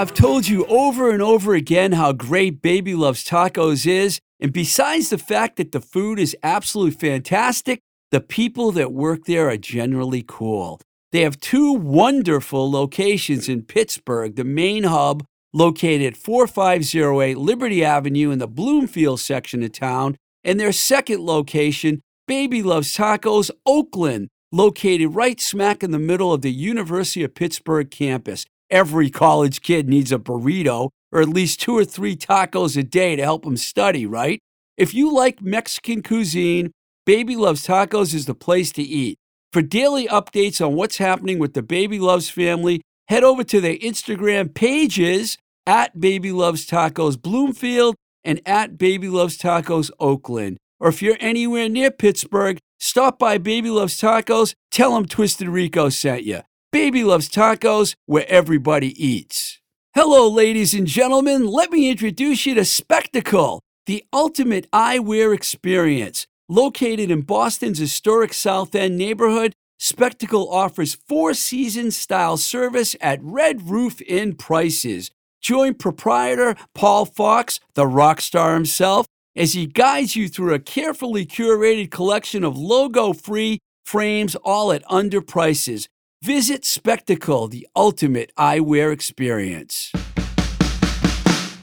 I've told you over and over again how great Baby Loves Tacos is. And besides the fact that the food is absolutely fantastic, the people that work there are generally cool. They have two wonderful locations in Pittsburgh, the main hub located at 4508 Liberty Avenue in the Bloomfield section of town, and their second location, Baby Loves Tacos, Oakland, located right smack in the middle of the University of Pittsburgh campus. Every college kid needs a burrito or at least two or three tacos a day to help them study, right? If you like Mexican cuisine, Baby Loves Tacos is the place to eat. For daily updates on what's happening with the Baby Loves family, head over to their Instagram pages at Baby Loves Tacos Bloomfield and at Baby Loves Tacos Oakland. Or if you're anywhere near Pittsburgh, stop by Baby Loves Tacos, tell them Twisted Rico sent you. Baby Loves Tacos, where everybody eats. Hello, ladies and gentlemen. Let me introduce you to Spectacle, the ultimate eyewear experience. Located in Boston's historic South End neighborhood, Spectacle offers four season style service at Red Roof Inn prices. Join proprietor Paul Fox, the rock star himself, as he guides you through a carefully curated collection of logo free frames, all at under prices. Visit Spectacle, the ultimate eyewear experience.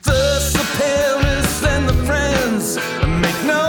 The the friends. Make no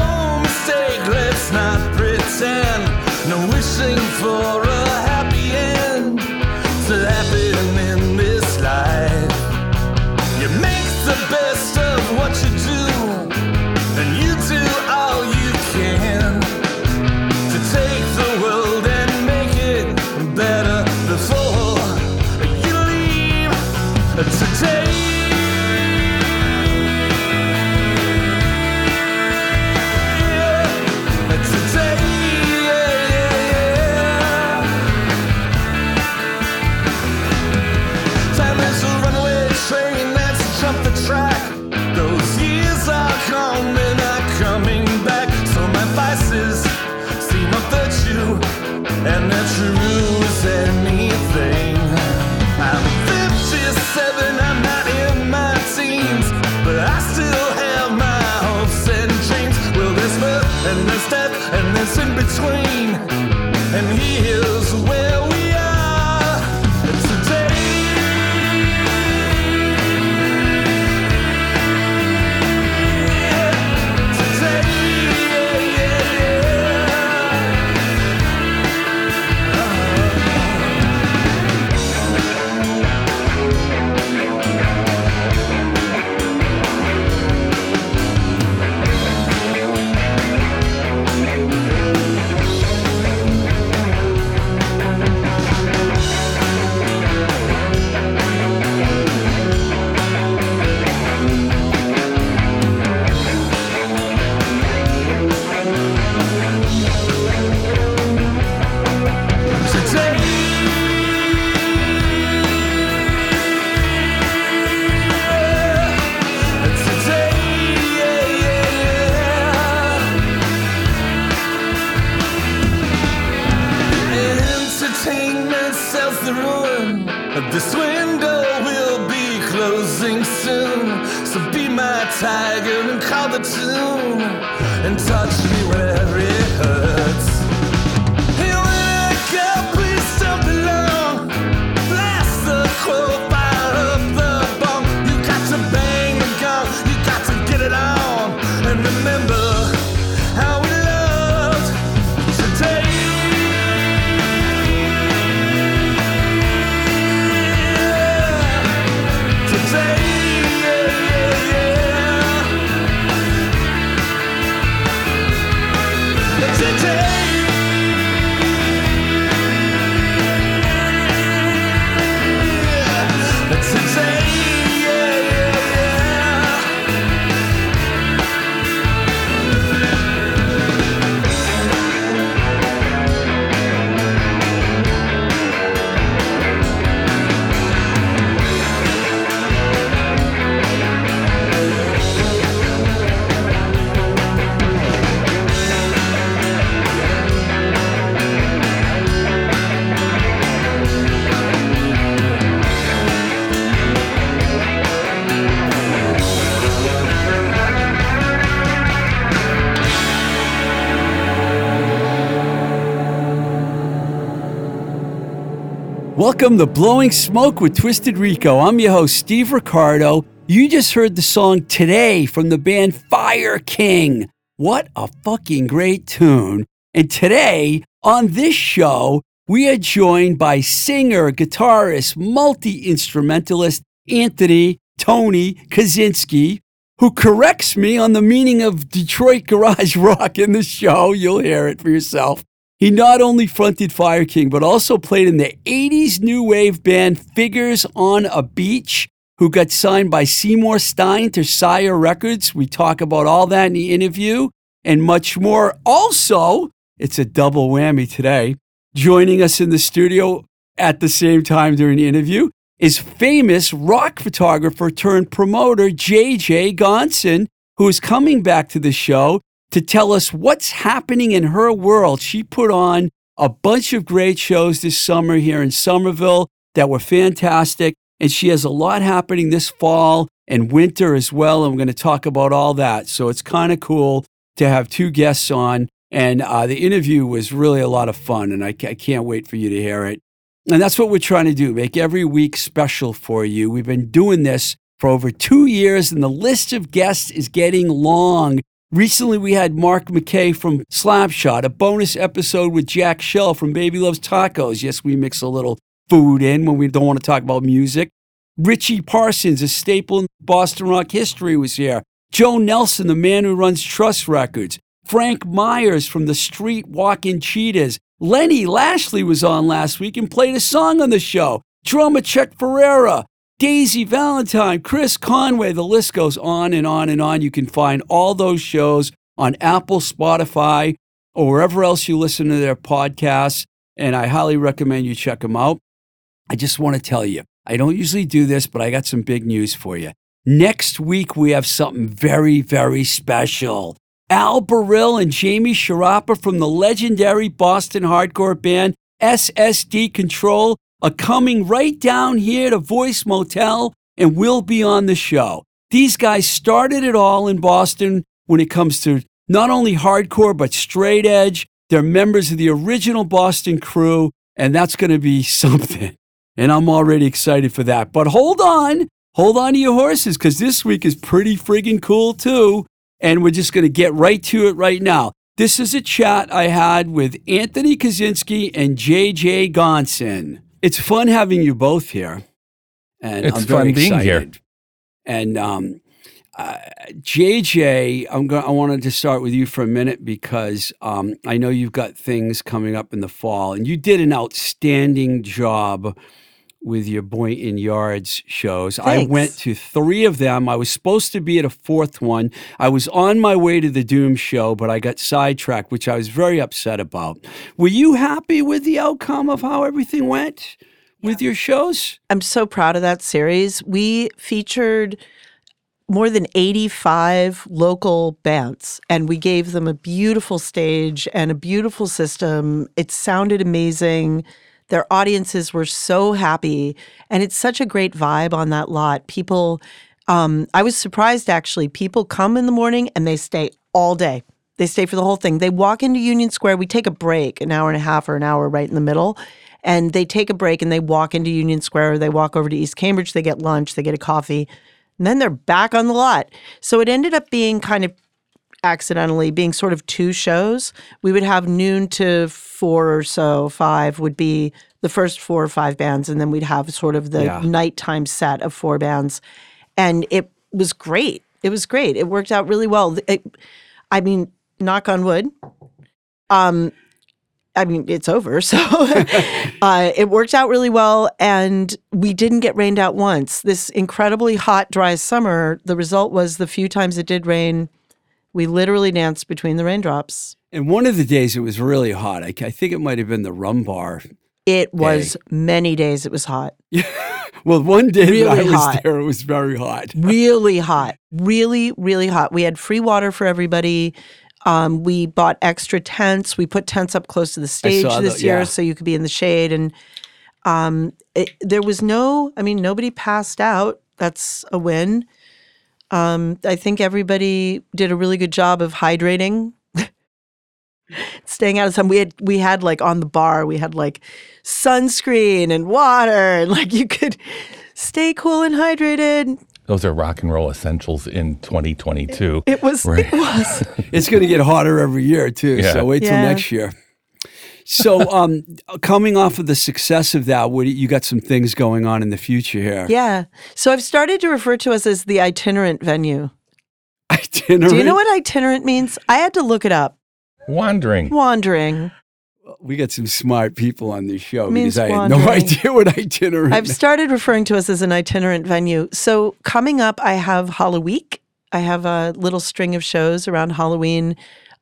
This window will be closing soon. So be my tiger and call the tune and touch me where it hurts. Welcome to Blowing Smoke with Twisted Rico. I'm your host, Steve Ricardo. You just heard the song Today from the band Fire King. What a fucking great tune. And today, on this show, we are joined by singer, guitarist, multi instrumentalist Anthony Tony Kaczynski, who corrects me on the meaning of Detroit garage rock in the show. You'll hear it for yourself. He not only fronted Fire King, but also played in the 80s new wave band Figures on a Beach, who got signed by Seymour Stein to Sire Records. We talk about all that in the interview and much more. Also, it's a double whammy today. Joining us in the studio at the same time during the interview is famous rock photographer turned promoter JJ Gonson, who is coming back to the show to tell us what's happening in her world. She put on a bunch of great shows this summer here in Somerville that were fantastic, and she has a lot happening this fall and winter as well. And we're going to talk about all that. So it's kind of cool to have two guests on. And uh, the interview was really a lot of fun, and I, I can't wait for you to hear it. And that's what we're trying to do make every week special for you. We've been doing this for over two years, and the list of guests is getting long. Recently, we had Mark McKay from Slapshot, a bonus episode with Jack Shell from Baby Loves Tacos. Yes, we mix a little food in when we don't want to talk about music. Richie Parsons, a staple in Boston rock history, was here. Joe Nelson, the man who runs Trust Records. Frank Myers from the Street Walking Cheetahs. Lenny Lashley was on last week and played a song on the show. Drummer Chet Ferreira, Daisy Valentine, Chris Conway. The list goes on and on and on. You can find all those shows on Apple, Spotify, or wherever else you listen to their podcasts. And I highly recommend you check them out. I just want to tell you, I don't usually do this, but I got some big news for you. Next week, we have something very, very special. Al Barile and Jamie Sciarappa from the legendary Boston hardcore band SSD Control are coming right down here to Voice Motel and will be on the show. These guys started it all in Boston when it comes to not only hardcore, but straight edge. They're members of the original Boston crew, and that's going to be something. And I'm already excited for that. But hold on, hold on to your horses, because this week is pretty friggin' cool, too and we're just going to get right to it right now. This is a chat I had with Anthony Kaczynski and JJ Gonson. It's fun having you both here. And it's I'm very fun being excited. here. And um, uh, JJ, I'm going. I wanted to start with you for a minute because um, I know you've got things coming up in the fall, and you did an outstanding job with your Boynton Yards shows. I went to three of them. I was supposed to be at a fourth one. I was on my way to the Doom show, but I got sidetracked, which I was very upset about. Were you happy with the outcome of how everything went with your shows? I'm so proud of that series. We featured more than 85 local bands and we gave them a beautiful stage and a beautiful system. It sounded amazing. Their audiences were so happy and it's such a great vibe on that lot. People um, I was surprised actually. People come in the morning and they stay all day. They stay for the whole thing. They walk into Union Square. We take a break, an hour and a half or an hour right in the middle. And they take a break and they walk into Union Square. Or they walk over to East Cambridge. They get lunch. They get a coffee. And then they're back on the lot. So it ended up being kind of accidentally being sort of two shows. We would have noon to four or so, five would be the first four or five bands. And then we'd have sort of the Yeah. nighttime set of four bands. And it was great. It was great. It worked out really well. It- I mean, knock on wood. Um, I mean, it's over. So uh, it worked out really well. And we didn't get rained out once. This incredibly hot, dry summer, the result was the few times it did rain, we literally danced between the raindrops. And one of the days it was really hot. I, I think it might have been the rum bar. It was many days it was hot. Well, one day that I was hot. there, it was very hot. really hot, really, really hot. We had free water for everybody. Um, we bought extra tents. We put tents up close to the stage this the- year yeah. so you could be in the shade. And um, it, there was no, I mean, nobody passed out. That's a win. Um, I think everybody did a really good job of hydrating. staying out of sun. We had we had like on the bar, we had like sunscreen and water, and like you could stay cool and hydrated. Those are rock and roll essentials in 2022. It was Right. it was. It's going to get hotter every year too. Yeah. So wait till Yeah. next year. So, um, coming off of the success of that, what you you got some things going on in the future here? Yeah. So I've started to refer to us as the itinerant venue. Itinerant. Do you know what itinerant means? I had to look it up. Wandering. Wandering. We got some smart people on this show Means because I had no idea what itinerant. I've started referring to us as an itinerant venue. So coming up, I have Halloween. I have a little string of shows around Halloween.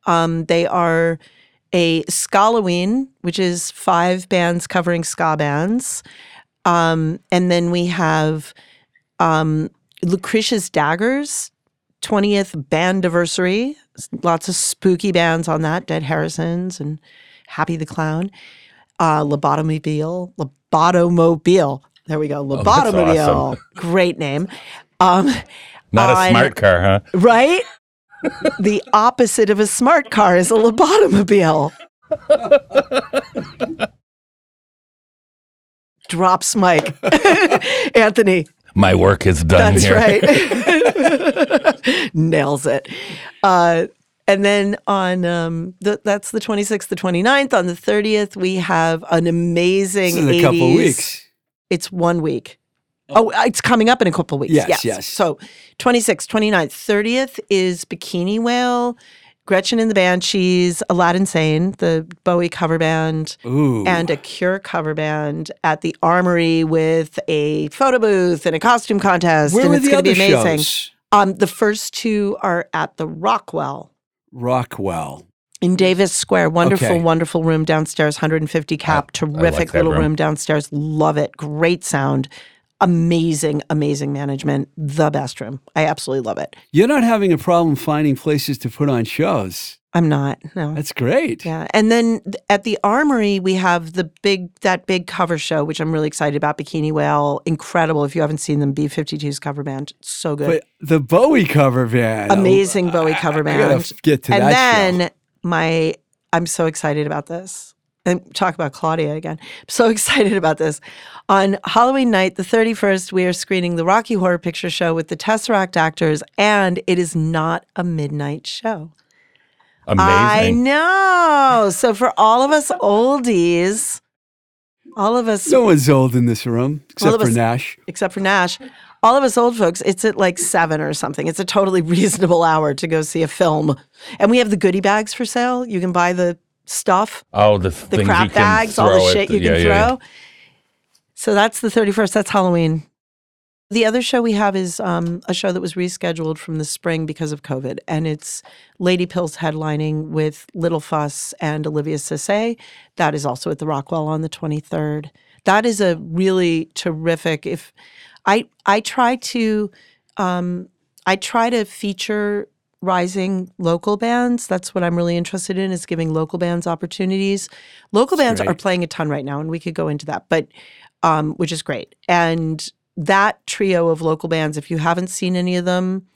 Um, they are a Scalloween, which is five bands covering ska bands. Um, and then we have um, Lucretia's Daggers, 20th bandiversary. Lots of spooky bands on that, Dead Harrisons and Happy the Clown. Uh, Lobotomobile, Lobotomobile. There we go, Oh, Lobotomobile. awesome. Great name. Um, Not a on- smart car, huh? right? The opposite of a smart car is a lobotomobile. Drops Mike. Anthony, My work is done that's here. right. Nails it. Uh, and then on um, the, that's the 26th, the 29th. On the 30th, we have an amazing This is in a 80s. couple weeks. It's one week. Oh, it's coming up in a couple of weeks. Yes, yes. So 26th, 29th, 30th is Bikini Whale, Gretchen and the Banshees, Aladdin Sane, the Bowie cover band, Ooh. and a Cure cover band at the Armory with a photo booth and a costume contest. Where and were it's the going to other be amazing. shows? Um, the first two are at the Rockwell Rockwell. in Davis Square. Wonderful, Okay. wonderful room downstairs, 150 cap, terrific that little room. room. downstairs. Love it. Great sound. Amazing, amazing management. The best room. I absolutely love it. You're not having a problem finding places to put on shows. I'm not. No. That's great. Yeah. And then at the Armory, we have the big, that big cover show, which I'm really excited about. Bikini Whale. Incredible. If you haven't seen them, B52's cover band. So good. But the Bowie cover band. Amazing Bowie cover band. gotta f- get to and that then show. my I'm so excited about this. And talk about Claudia again. I'm so excited about this. On Halloween night, the 31st, we are screening the Rocky Horror Picture Show with the Teseracte actors, and it is not a midnight show. Amazing. I know. So for all of us oldies, all of us No one's old in this room except of for Nash. except for Nash, all of us old folks, it's at like seven or something. It's a totally reasonable hour to go see a film. And we have the goodie bags for sale. You can buy the stuff, oh, the, the crap bags, all the shit you yeah, can yeah, throw. So that's the 31st. That's Halloween. The other show we have is um, a show that was rescheduled from the spring because of COVID, and it's Lady Pills headlining with Little Fuss and Olivia Sisse. That is also at the Rockwell on the 23rd. That is a really terrific. If I I try to um, I try to feature rising local bands. That's what I'm really interested in is giving local bands opportunities. Local bands are playing a ton right now, and we could go into that, but um, which is great. And that trio of local bands, if you haven't seen any of them,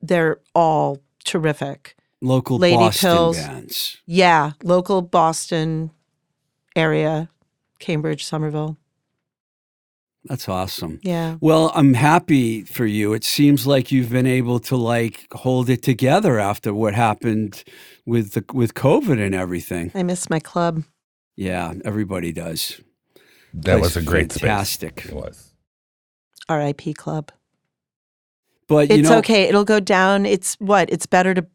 they're all terrific. Local Lady Boston Pills. bands. Yeah, local Boston area, Cambridge, Somerville. That's awesome. Yeah. Well, I'm happy for you. It seems like you've been able to like hold it together after what happened with the with COVID and everything. I miss my club. Yeah, everybody does. That Place was a great space. fantastic. It was. RIP club. But you It's know, okay. It'll go down. It's what? It's better to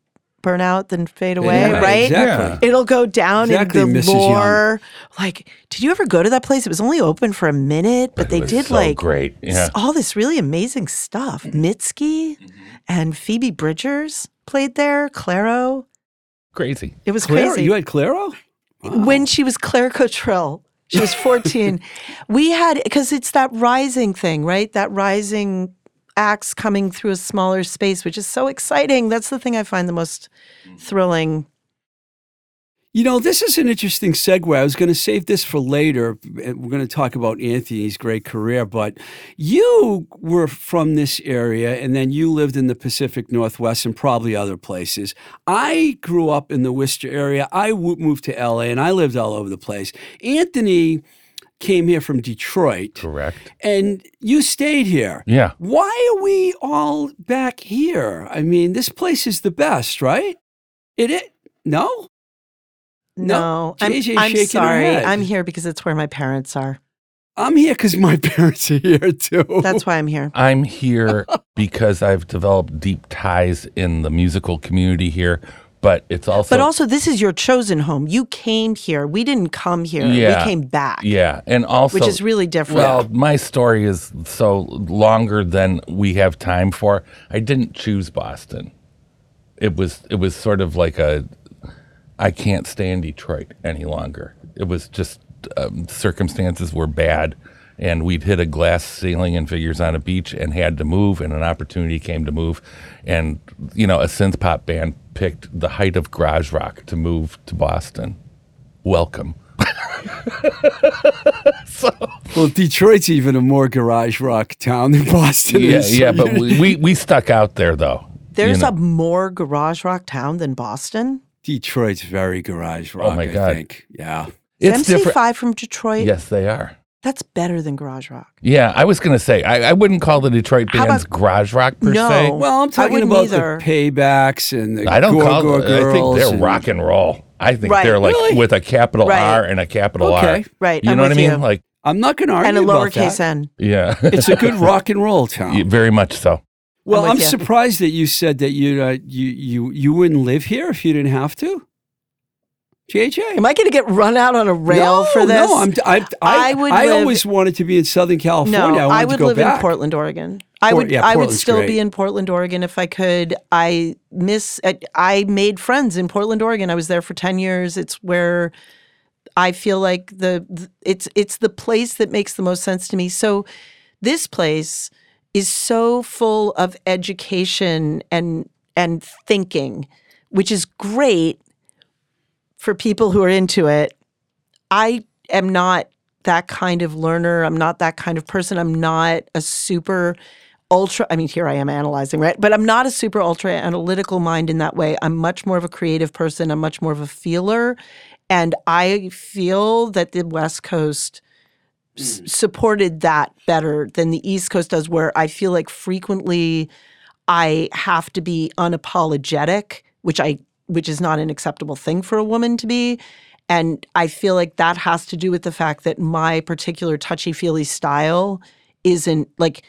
burn out than fade away, Yeah, right? Exactly. It'll go down Exactly, in the Mrs. Young. Like, did you ever go to that place? It was only open for a minute, but It they was did so like great. Yeah. all this really amazing stuff. Mm-hmm. Mitski and Phoebe Bridgers played there. Clairo. Crazy. It was Clairo, crazy. you had Clairo? when she was Claire Cottrill. She was 14. we had, because it's that rising thing, right? That rising acts coming through a smaller space, which is so exciting. That's the thing I find the most mm-hmm. thrilling. You know, this is an interesting segue. I was going to save this for later. and We're going to talk about Anthony's great career, but you were from this area and then you lived in the Pacific Northwest and probably other places. I grew up in the Worcester area. I moved to LA and I lived all over the place. Anthony came here from Detroit Correct. and you stayed here. Yeah. Why are we all back here? I mean, this place is the best, right? It is. No? No, No, I'm, JJ's I'm shaking her sorry. head. I'm here because it's where my parents are. I'm here because my parents are here too. That's why I'm here. I'm here because I've developed deep ties in the musical community here, but it's also But also, this is your chosen home. You came here. We didn't come here. Yeah. We came back, yeah, and also which is really different. Well, my story is so longer than we have time for. I didn't choose Boston. It was it was sort of like a I can't stay in Detroit any longer. It was just um, circumstances were bad, and we'd hit a glass ceiling and figures on a beach and had to move, and an opportunity came to move, and you know a synth pop band picked the height of garage rock to move to Boston. Welcome. well, Detroit's even a more garage rock town than Boston Yeah, is. yeah, but we, we we stuck out there though. There's you know. a more garage rock town than Boston. Detroit's very garage rock. Oh my I God. think. Yeah. Is It's different. MC5 from Detroit? Yes, they are. That's better than garage rock. Yeah, I was gonna say I, I wouldn't call the Detroit How bands about- garage rock per No. se. Well, I'm talking wouldn't about either. the paybacks and the I don't call. Go-Go I think Girls they're and- rock and roll. I think Right. they're like Really? with a capital Right. R and a capital Okay. R. Right, You I'm know what I with mean? you. Like, I'm not going to argue And a about lowercase that. n. yeah, It's a good rock and roll town. very much so. Well, I'm with I'm you. surprised that you said that you uh, you you you wouldn't live here if you didn't have to. JJ. Am I going to get run out on a rail no, for this? No, I'm, I, I, I would I live- always wanted to be in Southern California. No, I, I would live back. in Portland, Oregon. I Port- would yeah, I would still great. be in Portland, Oregon if I could. I miss I- I made friends in Portland, Oregon. I was there for 10 years. It's where I feel like the th- it's it's the place that makes the most sense to me. So this place is so full of education and and thinking, which is great for people who are into it. I am not that kind of learner. I'm not that kind of person. I'm not a super ultra I mean here I am analyzing, right? But I'm not a super ultra analytical mind in that way. I'm much more of a creative person. I'm much more of a feeler and I feel that the West Coast s- mm. supported that better than the East Coast does where I feel like frequently I have to be unapologetic, which I which is not an acceptable thing for a woman to be. And I feel like that has to do with the fact that my particular touchy-feely style isn't like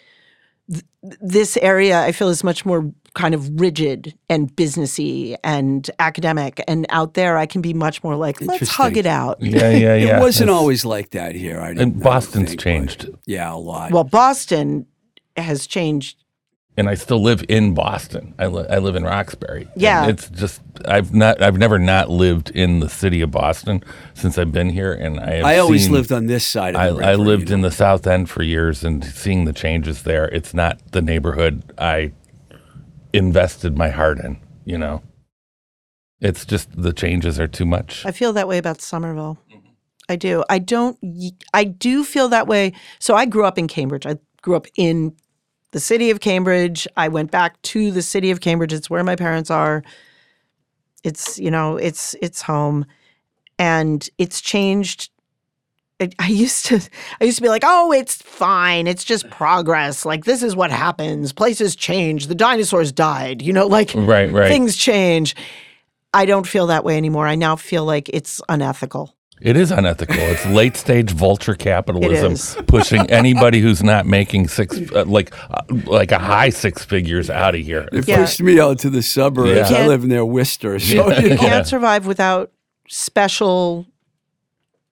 th- this area I feel is much more kind of rigid and businessy and academic and out there I can be much more like let's hug it out. Yeah, yeah, yeah. It wasn't It's- always like that here. I didn't, And I Boston's think, but- changed, Yeah, a lot. Well, Boston has changed and I still live in Boston. I, li- I live in Roxbury. And Yeah. it's just I've not I've never not lived in the city of Boston since I've been here, and I have I always seen- lived on this side of I, the river. I lived you in the South End for years and seeing the changes there. It's not the neighborhood I invested my heart in, you know. It's just the changes are too much. I feel that way about Somerville. I do. I don't. y- I do feel that way. So I grew up in Cambridge. I grew up in the city of Cambridge. I went back to the city of Cambridge. It's where my parents are. It's you know it's it's home, and it's changed. I, I used to I used to be like, oh, it's fine. It's just progress. Like this is what happens. Places change. The dinosaurs died. You know, like Right, right. things change. I don't feel that way anymore. I now feel like it's unethical. It is unethical. It's late stage vulture capitalism pushing anybody who's not making six uh, like uh, like a high six figures out of here. They Yeah. pushed me out to the suburbs. Yeah. I live near Worcester. So, Yeah. you You know. can't survive without special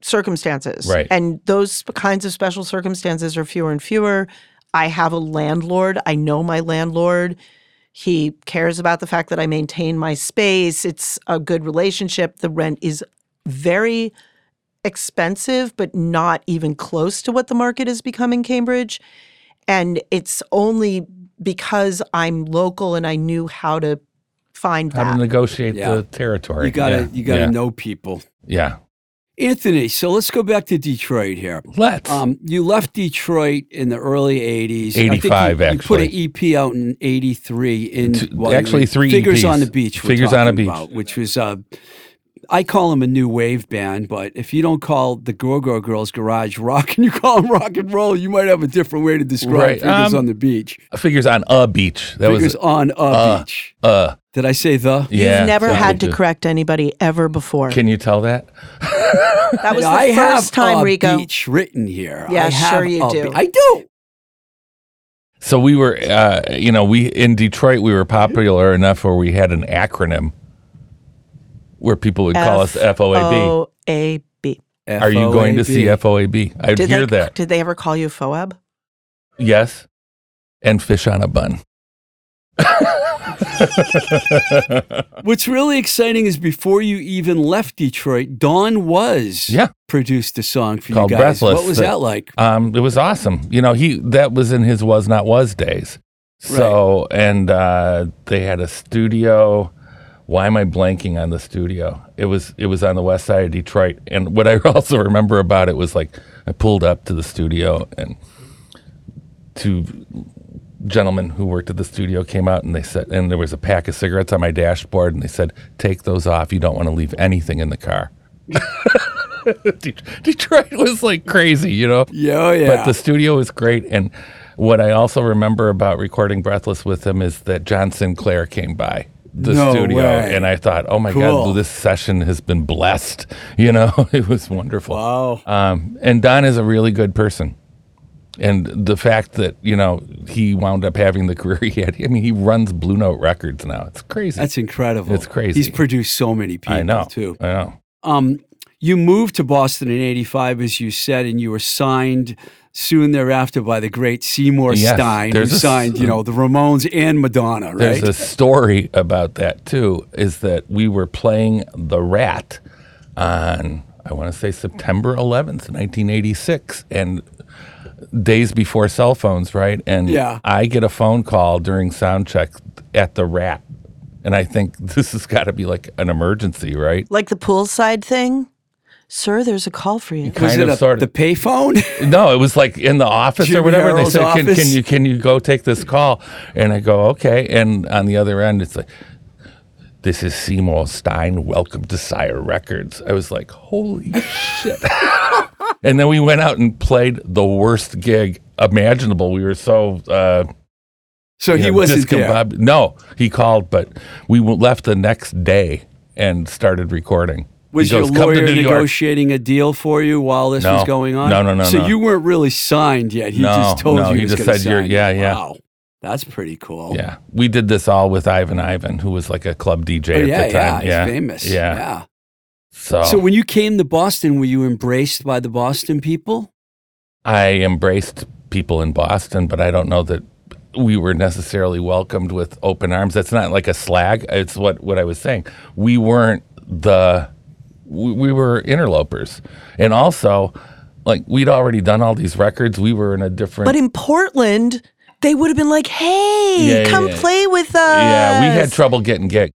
circumstances. Right. And those kinds of special circumstances are fewer and fewer. I have a landlord. I know my landlord. He cares about the fact that I maintain my space. It's a good relationship. The rent is very expensive, but not even close to what the market is becoming in Cambridge. And it's only because I'm local and I knew how to find How to negotiate Yeah. the territory. You gotta Yeah, you gotta yeah, know people. Yeah. Anthony, so let's go back to Detroit here. Let's. Um, you left Detroit in the early '80s. 85, you, You put an. EP out in '83. In Two- well, actually, three Figures EPs. on the Beach. we're Figures on the talking Beach. about, which was uh, I call them a new wave band, but if you don't call the Go-Go Girls garage rock and you call them rock and roll, you might have a different way to describe Right, Figures um, on the Beach. Figures on a beach. That Figures was on a uh, beach. uh. Did I say the? Yeah. You've never so had to just- correct anybody ever before. Can you tell that? that was the I first time, a Rico. beach written here. Yeah, I sure you do. be- I do. So we were, uh, you know, we in Detroit we were popular enough where we had an acronym where people would call us FOAB. F-O-A-B. Are you going to see FOAB? I'd Did hear they, that. Did they ever call you FOAB? Yes. And fish on a bun. What's really exciting is before you even left Detroit, Don Was Yeah. produced a song for Called you guys. Breathless What was that- that like? Um, it was awesome. You know, he that was in his Was Not Was days. So and uh, they had a studio. Why am I blanking on the studio? It was it was on the west side of Detroit. And what I also remember about it was like I pulled up to the studio and two gentlemen who worked at the studio came out and they said and there was a pack of cigarettes on my dashboard and they said take those off you don't want to leave anything in the car detroit was like crazy you know Yeah, oh, yeah. but the studio was great and what i also remember about recording breathless with him is that john sinclair came by the No studio way. and i thought oh my Cool. god this session has been blessed you know it was wonderful wow. um, and Don is a really good person. And the fact that, you know, he wound up having the career he had, I mean, he runs Blue Note Records now. It's crazy. That's incredible. It's crazy. He's produced so many people I know. too. I know. Um, you moved to Boston in '85, as you said, and you were signed soon thereafter by the great Seymour Yes, Stein, who there's signed, you know, the Ramones and Madonna, There's a story about that, too, is that we were playing The Rat on, I want to say September 11th, 1986. And days before cell phones, right? And Yeah. I get a phone call during sound check at The Rat. And I think this has got to be like an emergency, right? Like the poolside thing? Sir, there's a call for you. was kind it of, a, sort of. the payphone? No, it was like in the office Jimmy or whatever. They said, can, "Can you can you go take this call?" And I go, "Okay." And on the other end, it's like, "This is Seymour Stein. Welcome to Sire Records." I was like, "Holy shit!" and then we went out and played the worst gig imaginable. We were so uh, so he know, wasn't there. No, he called, but we left the next day and started recording. Was your goes, "Come to lawyer New York." negotiating a deal for you while this No. was going on? No, no, no, So no. you weren't really signed yet. He No, just told no, you he he just said you're- yeah, you. yeah. Wow, that's pretty cool. Yeah, we did this all with Ivan Ivan, who was like a club DJ Oh, at yeah, the time. yeah, he's famous. Yeah. yeah. So, So when you came to Boston, were you embraced by the Boston people? I embraced people in Boston, but I don't know that we were necessarily welcomed with open arms. That's not like a slag. It's what what I was saying. We weren't the we, we were interlopers, and also like we'd already done all these records. We were in a different. But in Portland, they would have been like, hey, Yeah, come yeah. play with us. yeah, we had trouble getting gigs.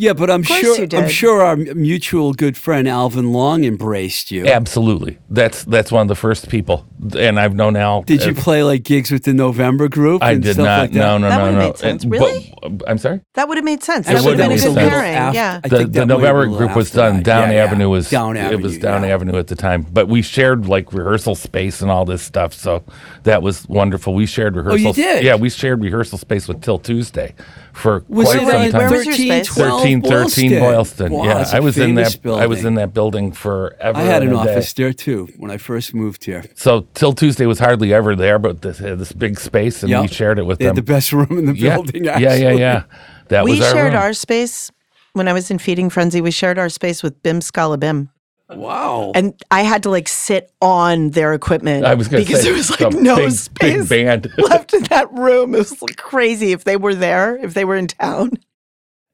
Yeah, but I'm sure I'm sure our mutual good friend Alvin Long embraced you. Absolutely, that's that's one of the first people, and I've known Al. Did you uh, play like gigs with the November group? I and did stuff not. Like that? no, no, That no, no. made sense. And- Really? but- I'm sorry. That would have made sense. Actually, That would have been a good pairing. after- yeah. I the, the that might have November been a little group was done. that. Down Yeah, yeah. Avenue was Down Avenue. It Avenue, was Down yeah. Avenue at the time, but we shared like rehearsal space and all this stuff. So that was wonderful. We shared rehearsal. Oh, you did? Yeah, we shared rehearsal space with Till Tuesday for Was quite it some time. Where was your 13, space? 13, 13 Boylston. Wow, yeah, that's a I was in famous that. I was in that building forever. I had an and a day. office there too when I first moved here. So Till Tuesday was hardly ever there, but this had this big space, and Yep. we shared it with They them. had the best room in the yeah, building. yeah, yeah, yeah. That we was our shared room. our space when I was in Feeding Frenzy. We shared our space with Bim Skala Bim. Wow. And I had to like sit on their equipment I was going to because say there was like no big, space big band. left in that room. It was like crazy if they were there, if they were in town.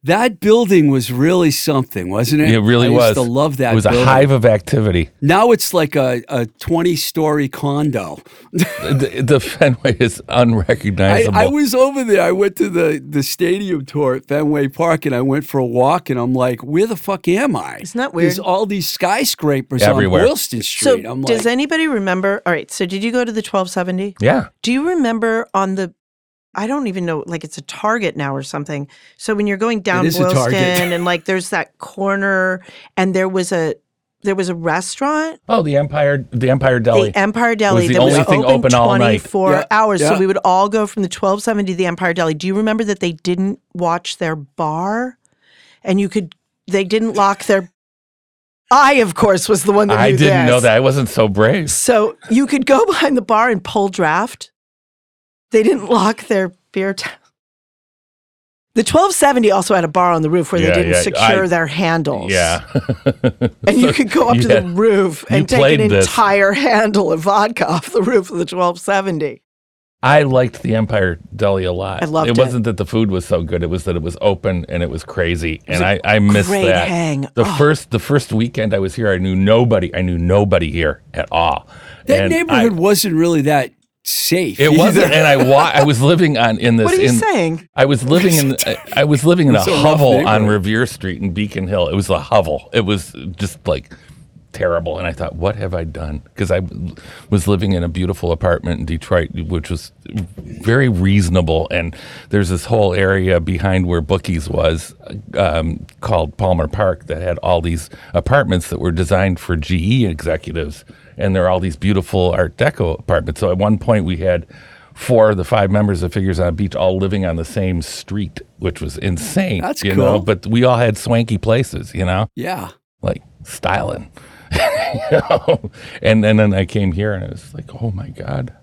That building was really something, wasn't it? It really I was. Used to love that. It was building. a hive of activity. Now it's like a, a 20 story condo. the, the Fenway is unrecognizable. I was over there. I went to the, the stadium tour at Fenway Park and I went for a walk and I'm like, where the fuck am I? Isn't that There's all these skyscrapers Everywhere. on Boylston So, I'm does like, anybody remember? All right. So, did you go to the 1270? yeah. Do you remember on the? I don't even know. Like it's a Target now or something. So when you're going down is. Boylston and like there's that corner, and there was a there was a restaurant, Oh, the Empire, the Empire Deli. the Empire Deli, was the that was only thing open open all night. 24 Yeah, hours. So we would all go from the 1270 to the Empire Deli. Do you remember that they didn't watch their bar, and you could they didn't lock their. I of course was the one that I knew didn't know that. I wasn't so brave. So you could go behind the bar and pull draft. They didn't lock their beer. T- the 1270 also had a bar on the roof where Yeah, they didn't yeah, secure I- their handles. Yeah. And you could go up to the roof You and take an this. entire handle of vodka off the roof of the 1270. I liked the Empire Deli a lot. I loved it. it. wasn't that the food was so good; it was that it was open and it was crazy, and I I missed great that. hang. The Oh. first the first weekend I was here, I knew nobody. I knew nobody here at all. that And neighborhood I- wasn't really that safe. it wasn't, and I wa- I was living on in this. What are you in, saying? I was living in I was living in a It's hovel on. Revere Street in Beacon Hill. It was a hovel. It was just like terrible, and I thought, what have I done? Because I was living in a beautiful apartment in Detroit, which was very reasonable, and there's this whole area behind where Bookies was um, called Palmer Park that had all these apartments that were designed for GE executives, and there are all these beautiful Art Deco apartments. So at one point we had four of the five members of Figures on a Beach all living on the same street, which was insane. That's you know, cool. but we all had swanky places, you know, yeah. like styling. you know? And, and then I came here and it was like, oh my God,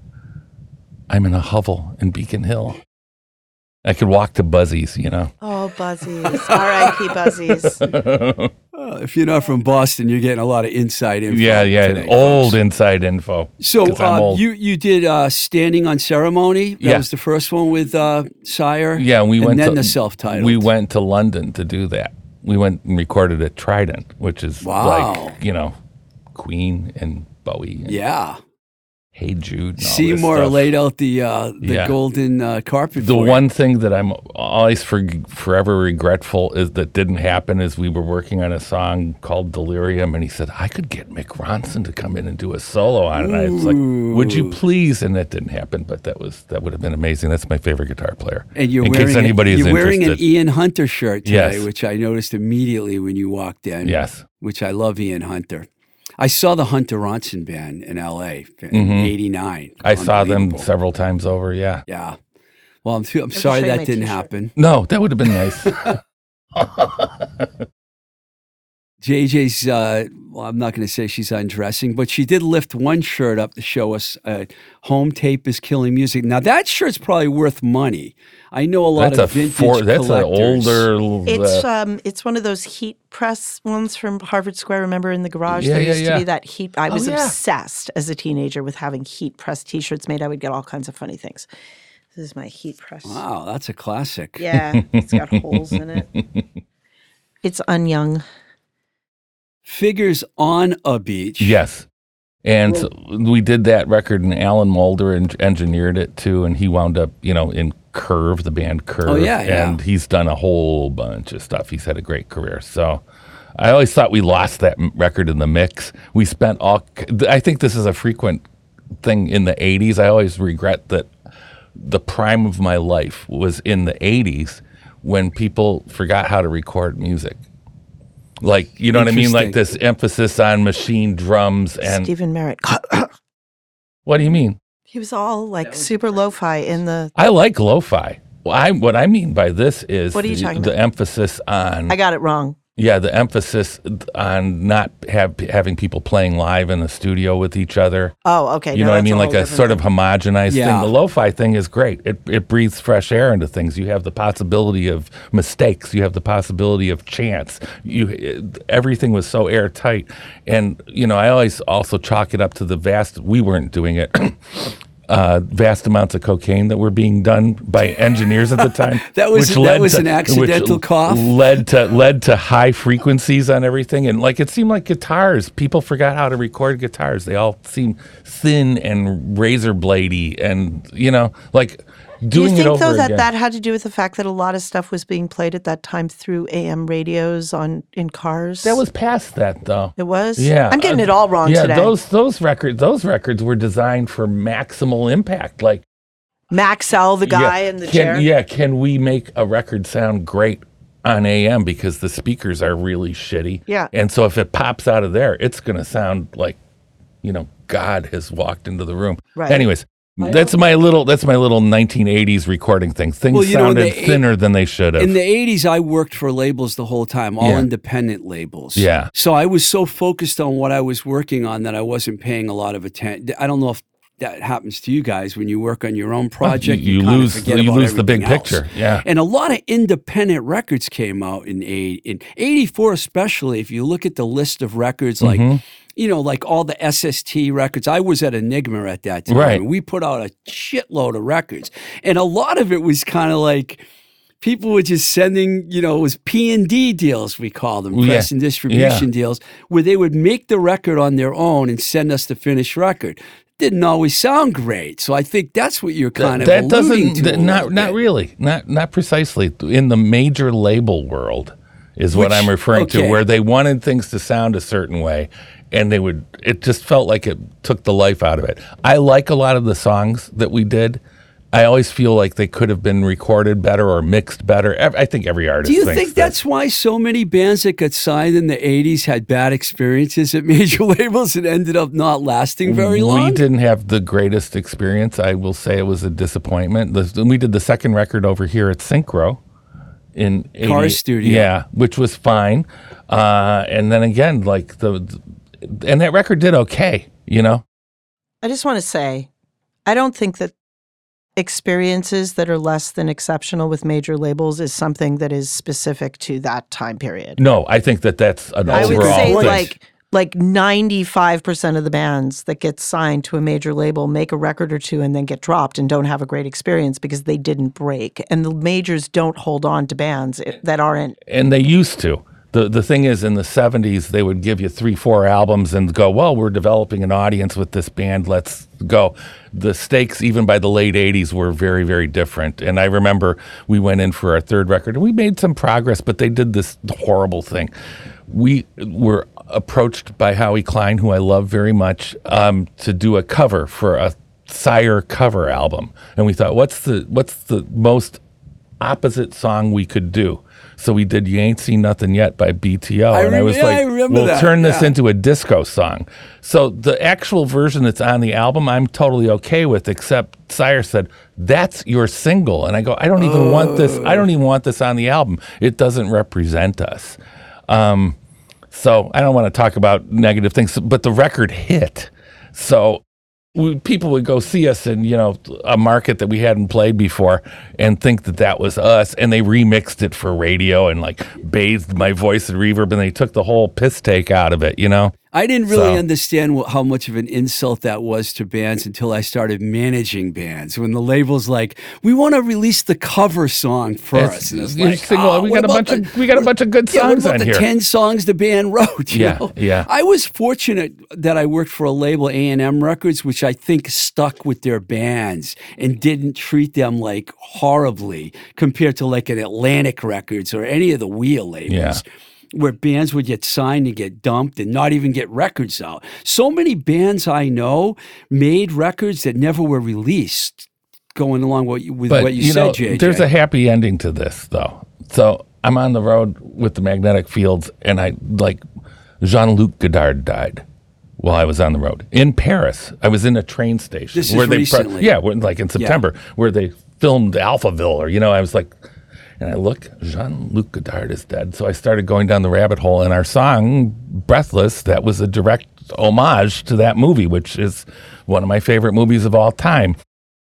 I'm in a hovel in Beacon Hill. I could walk to Buzzies, you know. Oh, Buzzies. R.I.P. Buzzies. Uh, if you're not from Boston, you're getting a lot of inside info. Yeah, yeah, today, old folks. inside info. So uh, you you did uh, standing on ceremony. That Yeah. was the first one with uh, Sire. Yeah, we and went then to the self-titled. We went to London to do that. We went and recorded at Trident, which is Wow. like you know, Queen and Bowie. And Yeah, Hey Jude. And all this Seymour laid out the uh, the Yeah. golden uh, carpet. The for you. one thing that I'm always for, forever regretful is that didn't happen is we were working on a song called Delirium, and he said I could get Mick Ronson to come in and do a solo on it. And I was like, "Would you please?" And that didn't happen, but that was that would have been amazing. That's my favorite guitar player. And you're in wearing case anybody is you're wearing an. Ian Hunter shirt today, Yes. which I noticed immediately when you walked in. yes. which I love Ian Hunter. I saw the Hunter Ronson band in L.A. in '89. Mm-hmm. I saw them several times over. Yeah. Yeah. Well, I'm, I'm sorry that didn't t-shirt. happen. No, that would have been nice. JJ's, uh, well, I'm not going to say she's undressing, but she did lift one shirt up to show us uh, Home Tape is Killing Music. Now, that shirt's probably worth money. I know a lot that's of a vintage four, that's an collectors. older. It's uh, um, it's one of those heat press ones from Harvard Square. Remember in the garage Yeah, there yeah, used to be that heat. I Oh, was yeah. obsessed as a teenager with having heat press T-shirts made. I would get all kinds of funny things. This is my heat press. Wow, that's a classic. Yeah, it's got holes in it. It's unyoung. Figures on a beach. Yes. And so we did that record, and Alan Moulder en- engineered it too, and he wound up, you know, in Curve, the band Curve. Oh, yeah, yeah. And he's done a whole bunch of stuff. He's had a great career. So I always thought we lost that m- record in the mix. We spent all, I think this is a frequent thing in the 80s. I always regret that the prime of my life was in the 80s when people forgot how to record music. Like, you know what I mean? Like this emphasis on machine drums and Stephin Merritt. what do you mean? he was all like super lo-fi in the. I like lo-fi. Well, I what I mean by this is What are you the, talking the about? emphasis on I got it wrong. Yeah the emphasis on not have having people playing live in the studio with each other. Oh, okay. You no, know what I that's mean? Like a different sort of homogenized Yeah. thing. The lo-fi thing is great. It it breathes fresh air into things. You have the possibility of mistakes. You have the possibility of chance. You it- everything was so airtight, and you know I always also chalk it up to the vast. We weren't doing it. uh, vast amounts of cocaine that were being done by engineers at the time. That was- which that was to- an accidental cough? Led to led to high frequencies on everything, and like it seemed like guitars. People forgot how to record guitars. They all seemed thin and razor bladey, and you know, like Do you think though that again. that had to do with the fact that a lot of stuff was being played at that time through AM radios on in cars? That was past that though. it was. Yeah, I'm getting uh, it all wrong yeah, today. those those records those records were designed for maximal impact. Like Maxell, the guy yeah, in the can, chair. Yeah, can we make a record sound great on AM because the speakers are really shitty? Yeah. and so if it pops out of there, it's going to sound like you know God has walked into the room. Right. Anyways. That's my little. That's my little 1980s recording thing. Things Well, you know, in sounded the eight- thinner than they should have. In the 80s, I worked for labels the whole time, all Yeah. independent labels. Yeah. So I was so focused on what I was working on that I wasn't paying a lot of attention. I don't know if that happens to you guys when you work on your own project. you kinda lose- forget you about lose the big everything else. picture, yeah. And a lot of independent records came out in eight, in 84 especially. If you look at the list of records, like, Mm-hmm. You know, like all the SST records. I was at Enigma at that time. Right. we put out a shitload of records. And a lot of it was kind of like, people were just sending, you know, it was P and D deals we call them, Yeah. press and distribution deals, where they would make the record on their own and send us the finished record. Didn't always sound great, so I think that's what you're kind of that doesn't not not bit. really not not precisely in the major label world is what I'm referring to where they wanted things to sound a certain way and they would it just felt like it took the life out of it. I like a lot of the songs that we did. I always feel like they could have been recorded better or mixed better. I think every artist Do you think that. that's why so many bands that got signed in the 80s had bad experiences at major labels and ended up not lasting very long? We didn't have the greatest experience. I will say it was a disappointment. We did the second record over here at Synchro in Car 80 Studio. Yeah, which was fine. Uh, and then again, like the, and that record did okay. You know, I just want to say, I don't think that experiences that are less than exceptional with major labels is something that is specific to that time period. no, I think that that's an I would say thing. like like 95% of the bands that get signed to a major label make a record or two and then get dropped and don't have a great experience because they didn't break. And the majors don't hold on to bands that aren't and they used to. The the thing is, in the '70s, they would give you three, four albums and go, "Well, we're developing an audience with this band. Let's go." The stakes, even by the late '80s, were very, very different. And I remember we went in for our third record, and we made some progress, but they did this horrible thing. We were approached by Howie Klein, who I love very much, um, to do a cover for a Sire cover album, and we thought, "What's the what's the most opposite song we could do. So we did "You Ain't Seen Nothing Yet" by BTO, I and I was yeah, like, I "We'll that, turn this yeah. into a disco song." So the actual version that's on the album, I'm totally okay with. Except Sire said, "That's your single," and I go, "I don't even want this. I don't even want this on the album. It doesn't represent us." Um, so I don't want to talk about negative things, but the record hit. So we, people would go see us in you know a market that we hadn't played before and think that that was us, and they remixed it for radio and like bathed my voice in reverb, and they took the whole piss take out of it. You know, I didn't really So- understand wh- how much of an insult that was to bands until I started managing bands. When the label's like, "We want to release the cover song first," and it's like, sing, well, "Oh, we ah, got a bunch the- of we got a bunch of good Yeah, what songs about on the here. ten songs the band wrote? you Yeah, know? yeah. I was fortunate that I worked for a label, A and M Records, which I think stuck with their bands and didn't treat them like horribly compared to like an Atlantic Records or any of the Wheel labels. Yeah. Where bands would get signed and get dumped and not even get records out. So many bands I know made records that never were released. Going along what you, with but what you, you said, know, JJ. there's a happy ending to this, though. So I'm on the road with the magnetic fields, and I like Jean Luc Godard died while I was on the road in Paris. I was in a train station This is where they, recently. yeah, like in September, where they filmed Alphaville, or you know, I was like. And I look, Jean Luc Godard is dead. So I started going down the rabbit hole. And our song, Breathless, that was a direct homage to that movie, which is one of my favorite movies of all time.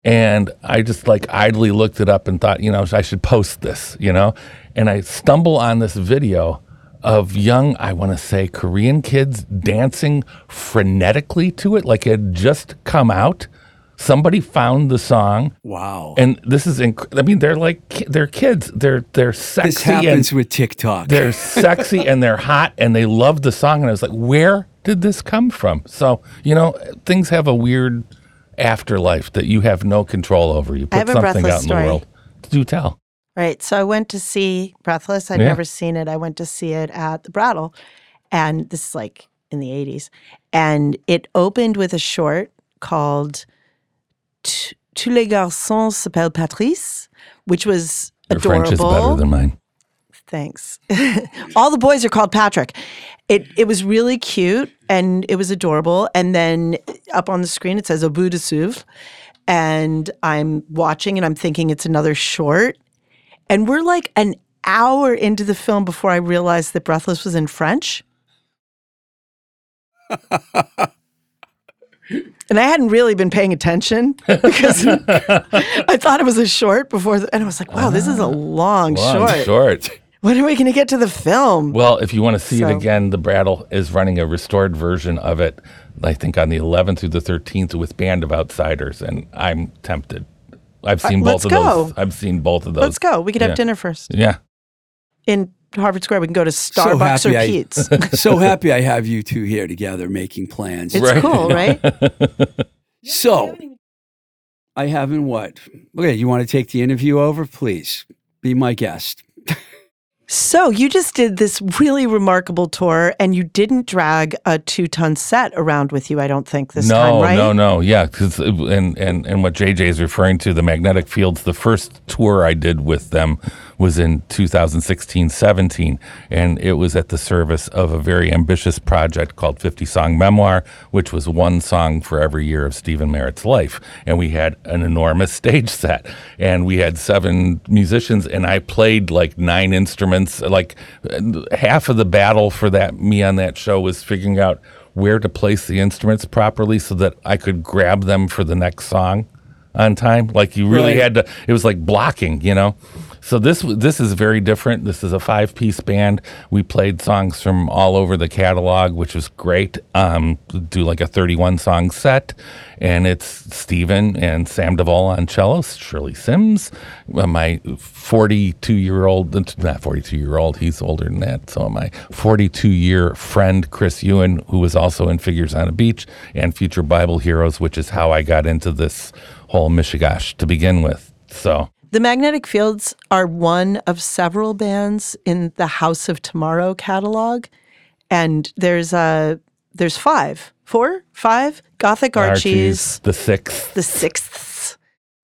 And I just like idly looked it up and thought, you know, I should post this, you know? And I stumble on this video of young, I want to say, Korean kids dancing frenetically to it, like it had just come out. Somebody found the song, Wow. and this is. Inc- I mean, they're like ki- they're kids. They're they're sexy this happens and with TikTok. they're sexy and they're hot and they love the song. And I was like, where did this come from? So you know, things have a weird afterlife that you have no control over. You I put have a something out in story. the world. Do tell. Right. So I went to see Breathless. I'd Yeah. never seen it. I went to see it at the Brattle. And this is like in the 80s. And it opened with a short called T- Tous les garçons s'appellent Patrice, which was Your adorable. French is better than mine. Thanks. All the boys are called Patrick. It it was really cute and it was adorable. And then up on the screen it says Au bout de souffle. And I'm watching and I'm thinking it's another short. And we're like an hour into the film before I realized that Breathless was in French. and I hadn't really been paying attention because I thought it was a short before, the, and I was like, "Wow, this is a ah, long, Long short. short. When are we going to get to the film?" Well, if you want to see So- it again, the Brattle is running a restored version of it. I think on the 11th through the 13th with Band of Outsiders, and I'm tempted. I've uh, seen both let's of go. those. I've seen both of those. Let's go. We could have dinner first Yeah. in Harvard Square. We can go to Starbucks happy or I, Pete's. so happy I have you two here together making plans. It's Right. cool, right? so I haven't what? Okay, you want to take the interview over, please? Be my guest. So you just did this really remarkable tour, and you didn't drag a two-ton set around with you. I don't think this no, time, right? no, no. Yeah, 'cause it- and and and what JJ is referring to, the Magnetic Fields. The first tour I did with them was in 2016-17, and it was at the service of a very ambitious project called 50 Song Memoir, which was one song for every year of Stephin Merritt's life. And we had an enormous stage set, and we had seven musicians, and I played like nine instruments. Like half of the battle for that me on that show was figuring out where to place the instruments properly so that I could grab them for the next song on time. Like you really Right. had to. It was like blocking, you know. So this this is very different. This is a five piece band. We played songs from all over the catalog, which was great. Um, do like a thirty one song set, and it's Stephin and Sam Davol on cello, Shirley Simms, my forty two year old, not forty two year old, he's older than that. So my forty two year friend Chris Ewen, who was also in Figures on a Beach and Future Bible Heroes, which is how I got into this whole Michigash to begin with. So. The Magnetic Fields are one of several bands in the House of Tomorrow catalog, and there's uh there's five, four, five Gothic Archies, the sixth the sixths.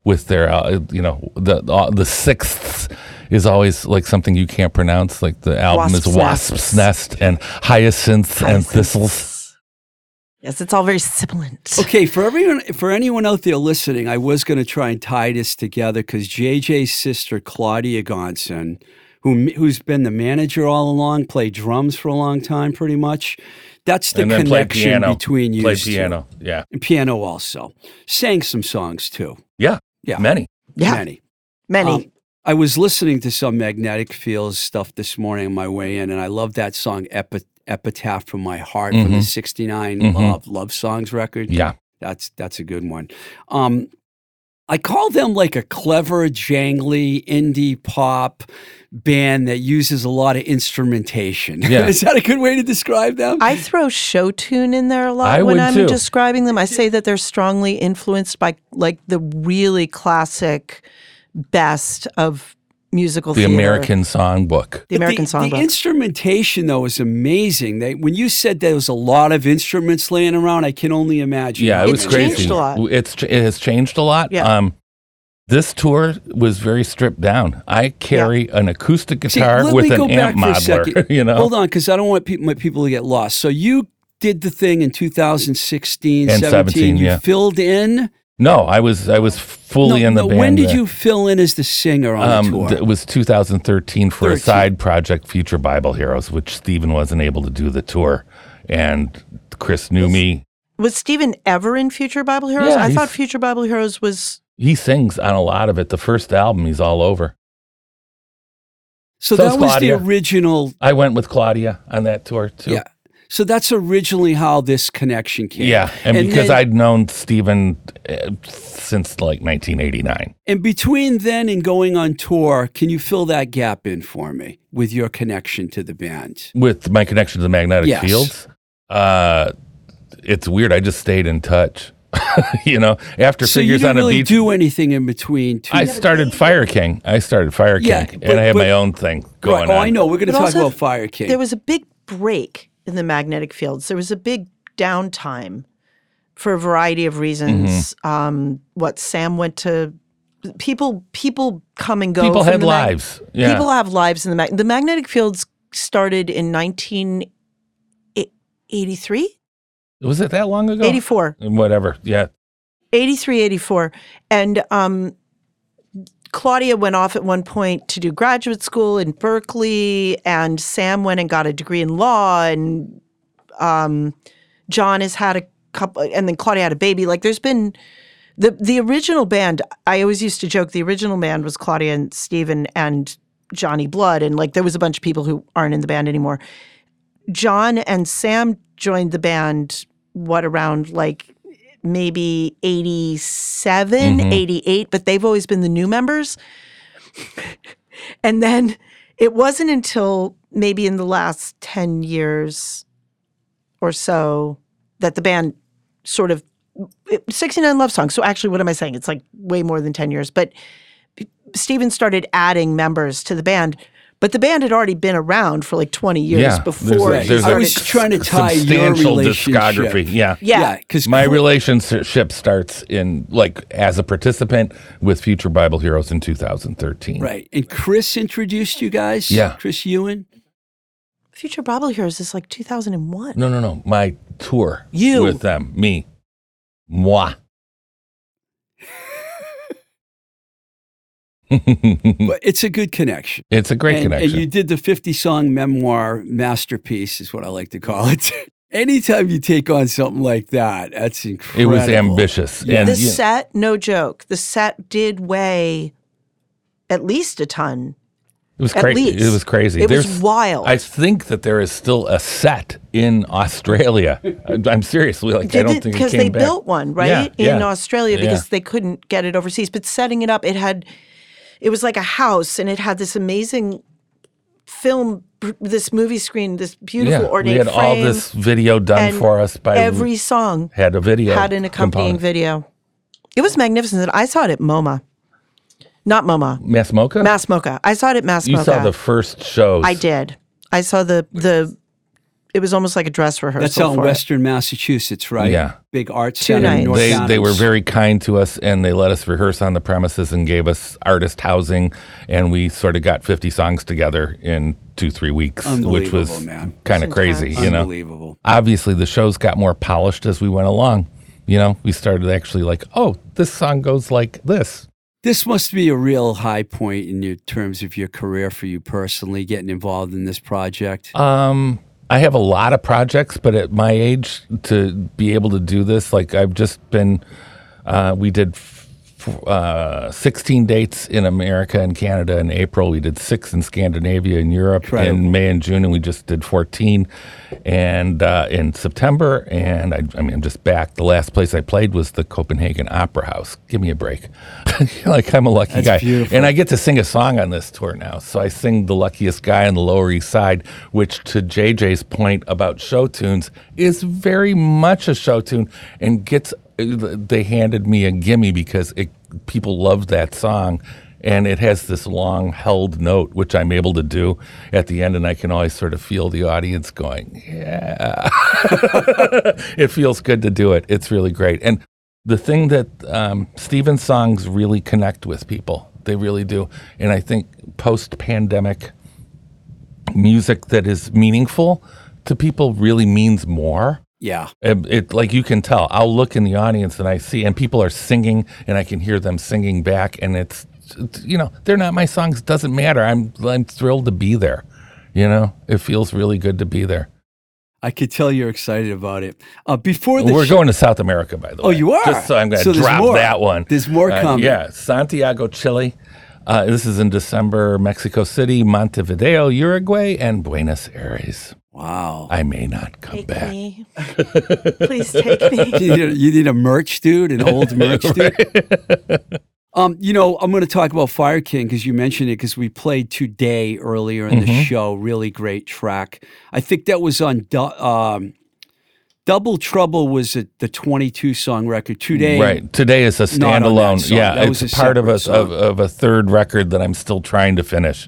with their uh, you know the uh, the sixth is always like something you can't pronounce like the album Wasp's is wasp's nest. And hyacinths and thistles Yes, it's all very sibilant. Okay, for everyone, for anyone out there listening, I was going to try and tie this together because JJ's sister Claudia Gonson, who who's been the manager all along, played drums for a long time, pretty much. That's the and then play connection piano between you. play two. piano yeah and piano also. Sang some songs too. yeah Yeah, many Yeah, many. many. Um, I was listening to some Magnetic Fields stuff this morning on my way in, and I love that song Epi- "Epitaph from My Heart" from the Mhm. '69 Mhm. Love Love Songs record. yeah That's that's a good one. Um, I call them like a clever, jangly indie pop band that uses a lot of instrumentation. Yeah. Is that a good way to describe them? I throw show tune in there a lot I when I'm too. describing them. I say that they're strongly influenced by like the really classic best of musical the theater. American Songbook the American the, Songbook. The instrumentation though is amazing. They, when you said there was a lot of instruments laying around, I can only imagine. yeah how it was It's many. changed crazy a lot. it's it has changed a lot Yeah. um this tour was very stripped down. I carry an acoustic guitar let with an amp for modeler. You know, Hold on, because I don't want people, my people to get lost. So you did the thing in 2016, And 17. 17, you yeah. filled in. No, I was I was fully No, in the no, band. when did then. you fill in as the singer on the Um, tour? th- it was 2013 for 13. a side project, Future Bible Heroes, which Stephin wasn't able to do the tour, and Chris knew me. was Stephin ever in Future Bible Heroes? Yeah, I thought Future Bible Heroes was He sings on a lot of it. The first album, he's all over. so so that is was Claudia. the original. I went with Claudia on that tour too. Yeah. So that's originally how this connection came. Yeah, and, because then- I'd known Stephin uh, since like 1989. And between then and going on tour, can you fill that gap in for me with your connection to the band? with my connection to the magnetic Yes. fields uh it's weird i just stayed in touch you know after So you figures didn't on a really beach do anything in between. Two, i started fire king i started fire king Yeah, and i had but- my own thing going right. Oh, on I know. We're going to talk also, about Fire King. There was a big break in the magnetic fields. There was a big downtime for a variety of reasons. Mm-hmm. Um, what Sam went to people people come and go. people had the mag- lives yeah People have lives in the mag- the magnetic fields started in 1983, was it that long ago 84. whatever yeah 83, 84. And um, Claudia went off at one point to do graduate school in Berkeley, and Sam went and got a degree in law, and um, John has had a couple, and then Claudia had a baby. Like, there's been the the original band. I always used to joke the original band was Claudia and Stephin and Johnny Blood, and like there was a bunch of people who aren't in the band anymore. John and Sam joined the band what around like maybe 87, mm-hmm. 88, but they've always been the new members. and then it wasn't until maybe in the last 10 years or so that the band sort of 69 love songs. So actually what am I saying? It's like way more than 10 years, but Stephin started adding members to the band, but the band had already been around for like 20 years yeah before there's, it there's I a was trying to tie your relationship. discography yeah Yeah. because my relationship starts in like as a participant with future bible heroes in 2013 right. And Chris introduced you guys. Yeah. Chris Ewen. Future Bible Heroes is like 2001. No, no, no. My tour You. with them, me, moi. But it's a good connection. it's a great and, connection. And you did the 50 song memoir masterpiece, is what I like to call it. Anytime you take on something like that, that's incredible. it was ambitious, Yeah. and the yeah, set, no joke, the set did weigh at least a ton. it was crazy. It was crazy. It was wild. I think that there is still a set in Australia. I- I'm seriously like I don't think because they back. built one right Yeah, in yeah. Australia Yeah. because they couldn't get it overseas. But setting it up, it had it was like a house, and it had this amazing film, this movie screen, this beautiful yeah, ornate we had all this video done for us by every song had a video had an accompanying component. video. It was magnificent. I saw it at MoMA, not MoMA, MASS MoCA. MASS MoCA. I saw it at Mass you Mocha. saw the first shows. I did. I saw the the. It was almost like a dress rehearsal. That's out in for it. Western Massachusetts, right? Yeah. Big art Two center nights. North they they were very kind to us and they let us rehearse on the premises and gave us artist housing and we sort of got 50 songs together in two three weeks which was kind of crazy you know unbelievable. obviously the shows got more polished as we went along you know we started actually like oh this song goes like this This must be a real high point in your terms of your career for you personally, getting involved in this project. Um, I have a lot of projects, but at my age, to be able to do this, like I've just been, uh, we did uh, 16 dates in America and Canada in April. We did six in Scandinavia and Europe Incredible. in May and June, and we just did 14 and uh, in September. And I, I mean, I'm just back. The last place I played was the Copenhagen Opera House. Give me a break. like I'm a lucky That's guy, beautiful. and I get to sing a song on this tour now. So I sing "The Luckiest Guy" on the Lower East Side, which, to JJ's point about show tunes, is very much a show tune, and gets. They handed me a gimme because it, people loved that song, and it has this long held note, which I'm able to do at the end, and I can always sort of feel the audience going, "Yeah." it feels good to do it. It's really great, and the thing that um, Stephin's songs really connect with people. They really do. And I think post pandemic music that is meaningful to people really means more. Yeah. It, it like you can tell. I'll look in the audience and I see, and people are singing, and I can hear them singing back, and it's, it's you know they're not my songs. Doesn't matter. I'm I'm thrilled to be there. You know, it feels really good to be there. I could tell you're excited about it. Uh, before We're show- going to South America, by the way. Oh, you are? Just so I'm going to there's drop that one. There's more Uh, coming. yeah, Santiago, Chile. Uh, this is in December. Mexico City, Montevideo, Uruguay, and Buenos Aires. Wow. I may not come Take back. me. Please take me. you, need a, you need a merch dude, an old merch dude. Um, you know, I'm going to talk about Fire King because you mentioned it because we played today earlier in the Mm-hmm. show. Really great track. I think that was on Du- um, Double Trouble was a, the 22 song record. Today, Right. Today is a Not on that standalone. Yeah, That was it's a part of a, of, of a third record that I'm still trying to finish.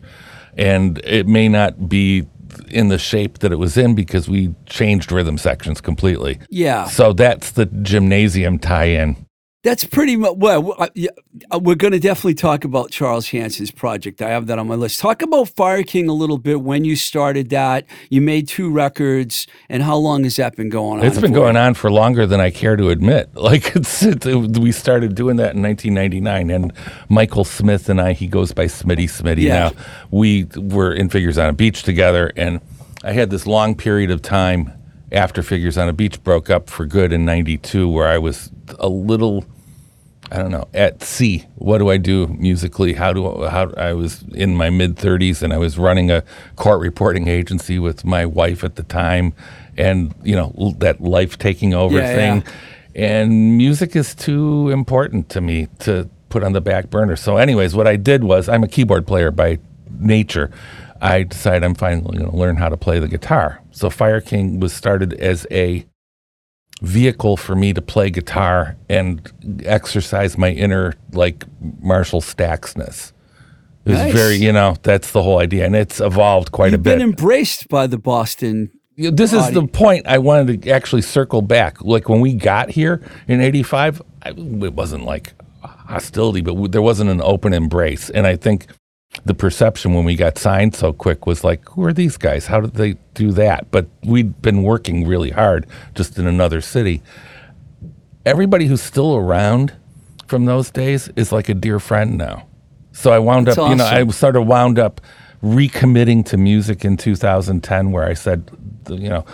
And it may not be in the shape that it was in because we changed rhythm sections completely. Yeah, So that's the gymnasium tie-in. That's pretty much. Well, uh, we're going to definitely talk about Charles Hanson's project. I have that on my list. Talk about Fire King a little bit. When you started that, you made two records, and how long has that been going on? It's been going on for longer than I care to admit. Like it's, it, we started doing that in 1999, and Michael Smith and I, he goes by Smitty Smitty Yeah. now. We were in Figures on a Beach together, and I had this long period of time after Figures on a Beach broke up for good in '92, where I was a little. I don't know, at sea. What do I do musically? How do how I was in my mid 30s and I was running a court reporting agency with my wife at the time and you know that life taking over Yeah, thing. And music is too important to me to put on the back burner. So anyways, what I did was I'm a keyboard player by nature. I decided I'm finally going to learn how to play the guitar. So Fire King was started as a vehicle for me to play guitar and exercise my inner like Marshall Stacksness. It was Nice. very, you know, that's the whole idea, and it's evolved quite You've a bit. been embraced by the Boston. This is the point I wanted to actually circle back. Like when we got here in '85, it wasn't like hostility, but there wasn't an open embrace. And I think the perception when we got signed so quick was like, who are these guys? How did they do that? But we'd been working really hard just in another city. Everybody who's still around from those days is like a dear friend now. So I wound That's up, you know, I sort of wound up recommitting to music in 2010 where I said, you know,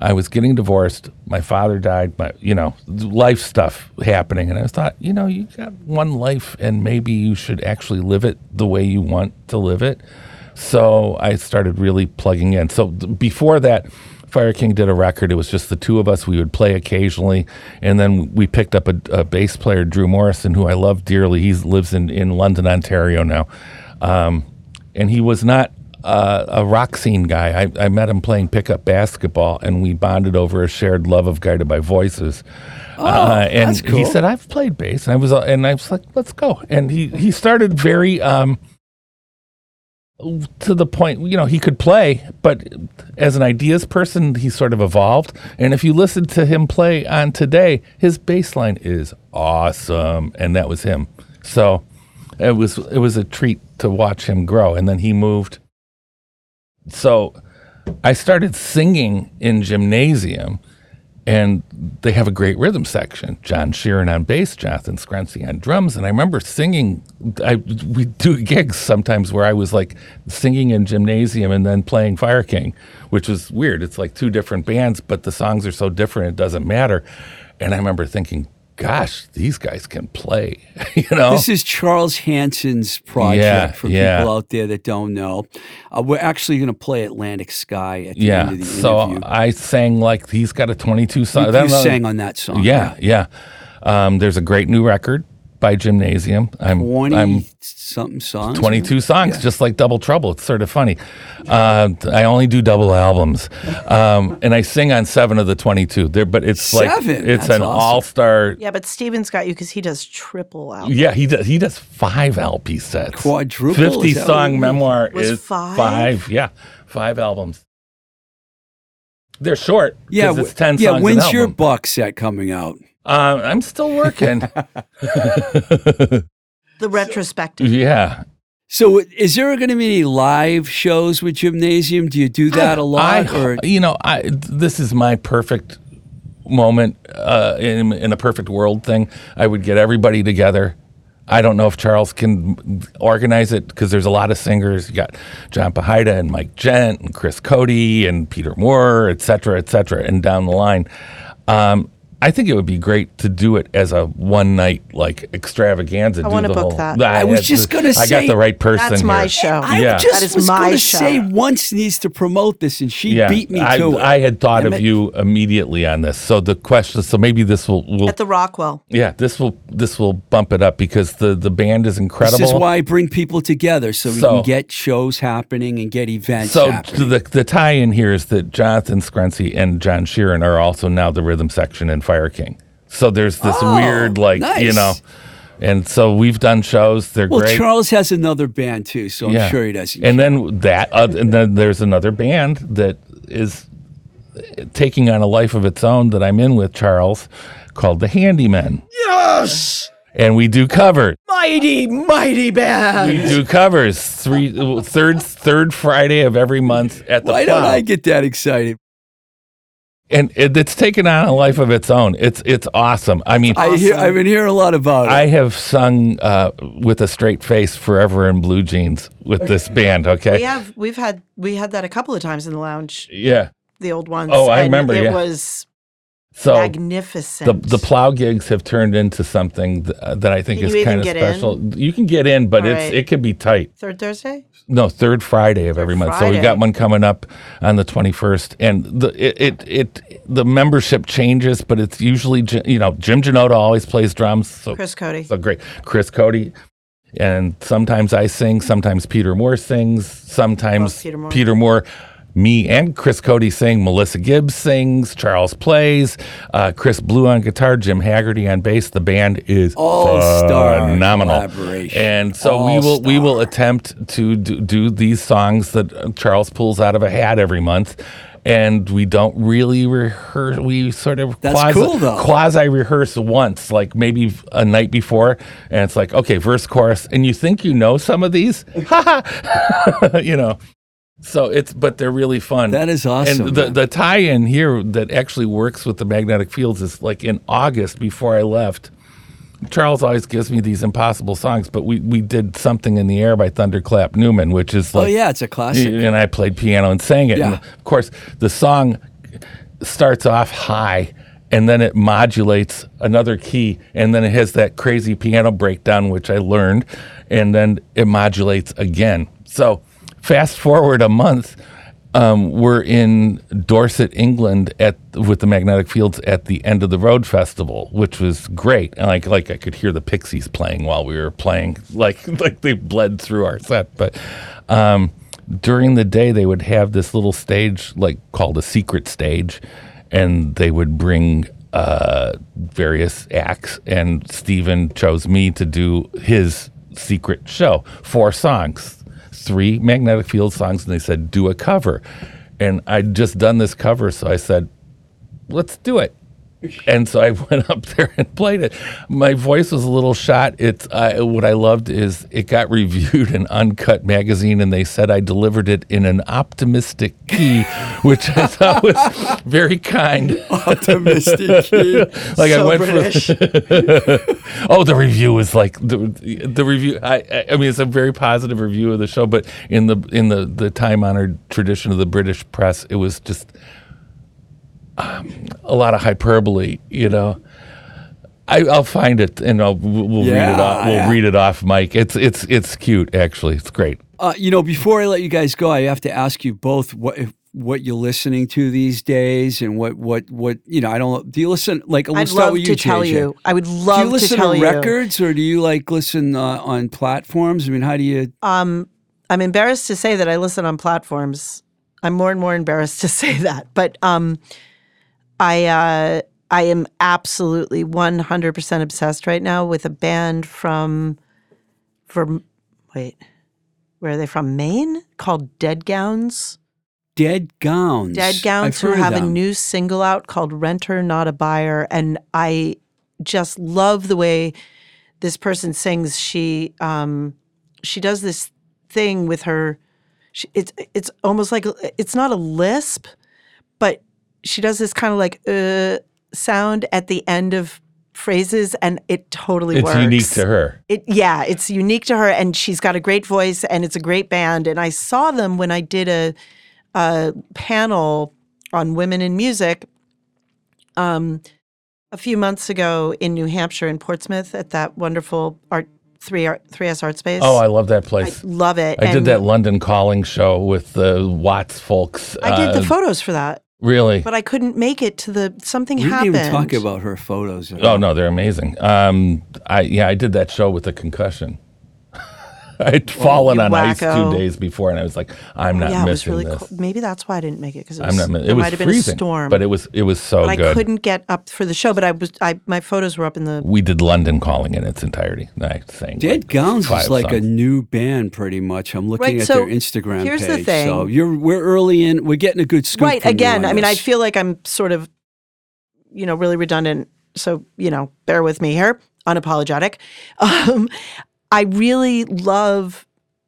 I was getting divorced. My father died. My, you know, life stuff happening, and I thought, you know, you got one life, and maybe you should actually live it the way you want to live it. So I started really plugging in. So before that, Fire King did a record. It was just the two of us. We would play occasionally, and then we picked up a, a bass player, Drew Morrison, who I love dearly. He lives in in London, Ontario now, um, and he was not uh, a rock scene guy. I, I met him playing pickup basketball, and we bonded over a shared love of Guided by Voices. Oh, uh, and that's he said, "I've played bass," and I was, uh, and I was like, "Let's go." And he he started very. Um, to the point, you know, he could play, but as an ideas person, he sort of evolved. And if you listen to him play on today, his bass line is awesome, and that was him. So it was it was a treat to watch him grow. And then he moved. So I started singing in gymnasium, and they have a great rhythm section. John Sheeran on bass, Jonathan Scrency on drums, and I remember singing. I we do gigs sometimes where I was like singing in gymnasium and then playing Fire King, which was weird. It's like two different bands, but the songs are so different it doesn't matter. And I remember thinking, "Gosh, these guys can play," you know. This is Charles Hanson's project Yeah, for yeah. people out there that don't know. Uh, we're actually going to play Atlantic Sky at the yeah. end of the So interview. I sang like he's got a 22 song. you don't sang on that song. Yeah, yeah. Um, there's a great new record by Gymnasium. I'm 20 I'm something songs. 22 songs, just like Double Trouble. It's sort of funny. Uh, I only do double albums, um, and I sing on seven of the 22. There, but it's like it's That's an awesome. all star. Yeah, but Stephin's got you because he does triple albums. Yeah, he does. He does five LP sets. Quadruple? Fifty Is song memoir Was is five? Yeah, five albums. They're short. Yeah, 'cause w- it's ten yeah. songs. an When's your album. box set coming out? Uh, I'm still working. The retrospective. yeah, So, is there going to be any live shows with Gymnasium? Do you do that a lot? I, or you know, I this is my perfect moment uh, in in a perfect world thing. I would get everybody together. I don't know if Charles can organize it because there's a lot of singers. You got John Powhida and Mike Gent and Chris Cody and Peter Moore, et cetera, et cetera, and down the line. Um, I think it would be great to do it as a one night like extravaganza. I wanna book whole- that. I was just gonna say. I got the right person. That's my here. show. I Yeah. just That is was my going to show. say once needs to promote this, and she Yeah, beat me I, to it. I had thought Damn of it. you immediately on this. So the question, so maybe this will, will At the Rockwell. yeah, this will this will bump it up because the the band is incredible. This is why I bring people together so we So- can get shows happening and get events So happening. the the tie-in here is that Jonathan Scruncy and John Sheeran are also now the rhythm section in Fire King. So there's this Oh, weird like you know, and so we've done shows. They're well, great. Charles has another band too, so I'm sure he does. And then that, uh, and then there's another band that is taking on a life of its own that I'm in with Charles, called the Handymen. Yes! And we do covers. Mighty, mighty band. We do covers three third third Friday of every month at the Why don't Plow. I get that excited? And it, it's taken on a life of its own. It's it's awesome. I mean, I hear, I've been hearing a lot about it. I have sung uh, with a straight face forever in blue jeans with this band. Okay, we have we've had we had that a couple of times in the lounge, yeah. the old ones. Oh, I and remember, It yeah. was So the magnificent. the plow gigs have turned into something th- uh, that I think Can is even kind of get in? special. You can get in, but All it's right. it can be tight. Third Thursday. No, third Friday of every month. So we Friday. got one coming up on the twenty first, and the it, it it the membership changes, but it's usually Ji- you know Jim Janota always plays drums. So Chris Cody. so great, Chris Cody. And sometimes I sing, sometimes Peter Moore sings, sometimes Peter Moore. Peter Moore, me and Chris Cody sing, Melissa Gibbs sings, Charles plays, uh, Chris Blue on guitar, Jim Haggerty on bass. The band is All-star phenomenal. collaboration. And so we will we will attempt to do, do these songs that Charles pulls out of a hat every month. And we don't really rehearse. We sort of That's quasi, cool, quasi rehearse once, like maybe a night before, and it's like, okay, verse, chorus, and you think you know some of these, you know. So it's, but they're really fun. That is awesome, And the man. the tie-in here that actually works with the magnetic fields is like in August before I left. Charles always gives me these impossible songs, but we, we did something in the air by Thunderclap Newman, which is oh, like oh yeah, it's a classic. and I played piano and sang it. Yeah. And of course, the song starts off high and then it modulates another key and then it has that crazy piano breakdown which I learned and then it modulates again. So, fast forward a month um, we're in Dorset, England, at with the Magnetic Fields at the End of the Road Festival, which was great. And like like I could hear the Pixies playing while we were playing, like like they bled through our set. But um, during the day, they would have this little stage, like called a secret stage, and they would bring uh, various acts. And Stephin chose me to do his secret show, four songs three magnetic field songs and they said do a cover. And i'd just done this cover so i said let's do it and so i went up there and played it my voice was a little shot it's uh, what i loved is it got reviewed in uncut magazine and they said i delivered it in an optimistic key which i thought was very kind Optimistic kid. like I went British. for. oh, the review was like the the review. I I- I mean, it's a very positive review of the show, but in the in the the time honored tradition of the British press, it was just um, a lot of hyperbole. You know. I, I'll find it and I'll, we'll, we'll read it off. We'll yeah. read it off, Mike. It's it's it's cute actually. It's great. Uh, you know, before I let you guys go, I have to ask you both what what you're listening to these days, and what what what you know. I don't. know. Do you listen? Like, I'd start love with you, to tell JJ. you. I would Do love you to listen tell to you. records, or do you like listen uh, on platforms? I mean, how do you? Um, I'm embarrassed to say that I listen on platforms. I'm more and more embarrassed to say that, but um, I uh, I am absolutely 100% obsessed right now with a band from from wait, where are they from? Maine called Dead Gowns. Dead Gowns. Dead I've Gowns who have a new single out called Renter Not a Buyer. And I just love the way this person sings. She um she does this thing with her she, it's it's almost like it's not a lisp, she does this kind of like uh sound at the end of phrases and it totally It's works. It's unique to her. It, yeah, it's unique to her, and she's got a great voice, and it's a great band. And I saw them when I did a, a panel on women in music. Um, a few months ago in New Hampshire in Portsmouth at that wonderful art three art three S art space. Oh, I love that place. love it. I did that London Calling show with the Watts folks. I did the uh, photos for that, Really? but I couldn't make it to the something We didn't happened. even talk about her photos. at Oh no, they're amazing. Um, I yeah, I did that show with a concussion. I'd fallen you on ice two days before, and I was like, I'm not yeah, it was missing really this. cold. Maybe that's why I didn't make it because it I'm was, not. mi- there It was might have been freezing, a storm. but it was it was so But I couldn't get up for the show. But I was, I my photos were up in the. we did London Calling in its entirety. I sang Dead like Gowns is like a new band, pretty much. I'm looking Right, at so their Instagram here's page. the thing. So you're we're early in. We're getting a good scoop. right from again. I mean, I feel like I'm sort of, you know, really redundant. So you know, bear with me here. Unapologetic. Um, I really love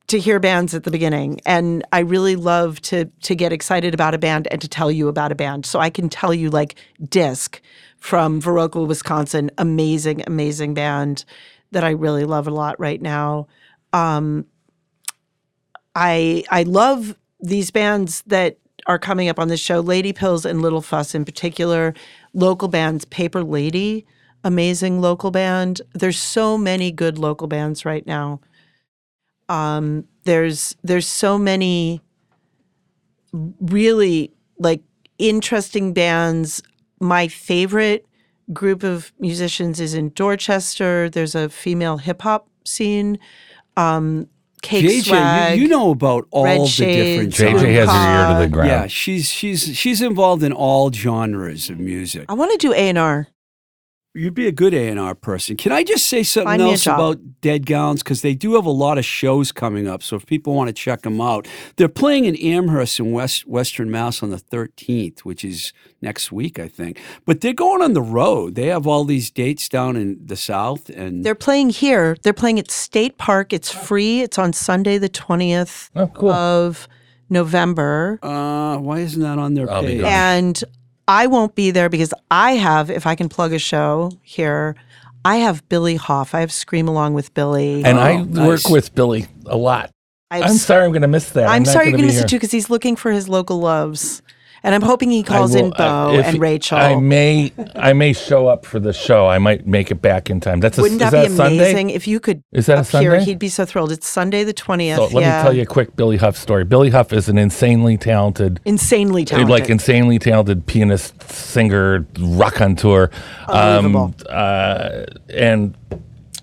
to hear bands at the beginning, and I really love to to get excited about a band and to tell you about a band. So I can tell you like Disc from Viroqua, Wisconsin, amazing, amazing band that I really love a lot right now. Um, I I love these bands that are coming up on the show, Lady Pills and Little Fuss in particular, local bands, Paper Lady, amazing local band. There's so many good local bands right now. Um, there's there's so many really like interesting bands. My favorite group of musicians is in Dorchester. There's a female hip hop scene. Um, Cake JJ, Swag. you, you know about all Red the Shades, different. JJ has her ear to the ground. Yeah, she's she's she's involved in all genres of music. I want to do A and R. You'd be a good A and R person. Can I just say something Find else about Dead Gowns? Because they do have a lot of shows coming up. So if people want to check them out, they're playing in Amherst in West Western Mass on the 13th, which is next week, I think. But they're going on the road. They have all these dates down in the South, and They're playing here. They're playing at State Park. It's free. It's on Sunday, the twentieth Oh, cool. of November. uh, why isn't that on their I'll page? And I won't be there because I have, if I can plug a show here, I have Billy Hough. I have Scream Along with Billy. and Oh, I nice. work with Billy a lot. I have I'm sorry, I'm going to miss that. I'm, not sorry you're gonna miss be to here. sit too because he's looking for his local loves. And I'm hoping he calls in will- uh, Bo if and Rachel. I may, I may show up for the show. I might make it back in time. That's a, Wouldn't is that, be Sunday? amazing if you could Is that a appear? Sunday? He'd be so thrilled. It's Sunday the 20th. So let yeah. me tell you a quick Billy Hough story. Billy Hough is an insanely talented, Insanely talented. like insanely talented pianist, singer, raconteur. Unbelievable. uh, and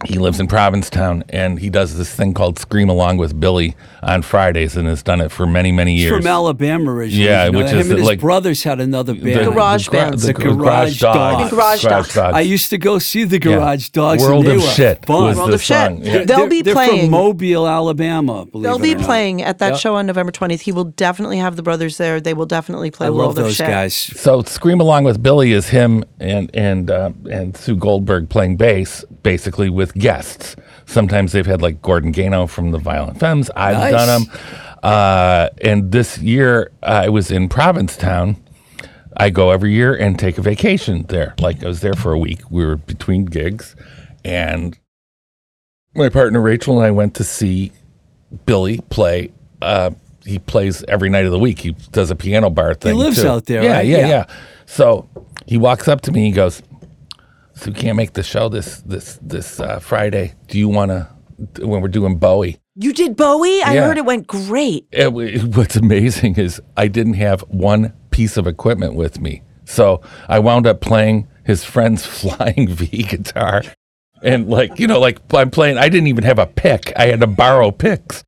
he lives in Provincetown, and he does this thing called Scream Along with Billy on Fridays, and has done it for many, many He's years. from Alabama originally. Yeah, you know, which him is and his like- brothers had another band. The- Garage the gra- bands. The, The Garage, Garage Dogs. Dogs. The Garage Dogs. I used to go see the Yeah. Garage Dogs. World and they of were Shit Fun. was World the of Shit. Yeah. They'll They're- be they're from Mobile, Alabama. Believe They'll it be or not. playing at that Yep. show on November 20th. He will definitely have the brothers there. They will definitely play I World love of those Shit. guys. So Scream Along with Billy is him and and uh, and Sue Goldberg playing bass, basically with guests. Sometimes they've had like Gordon Gano from the Violent Femmes. I've Nice. done them. Uh, and this year I was in Provincetown. I go every year and take a vacation there. Like I was there for a week. We were between gigs, and my partner Rachel and I went to see Billy play. Uh, he plays every night of the week. He does a piano bar thing. He lives too. out there, Yeah, right? yeah, Yeah. yeah. So he walks up to me. And he goes, "So we can't make the show this this this uh, Friday. Do you want to when we're doing Bowie?" You did Bowie? I Yeah. heard it went great. It, w- what's amazing is I didn't have one piece of equipment with me. So I wound up playing his friend's flying V guitar. And like, you know, like I'm playing, I didn't even have a pick. I had to borrow picks.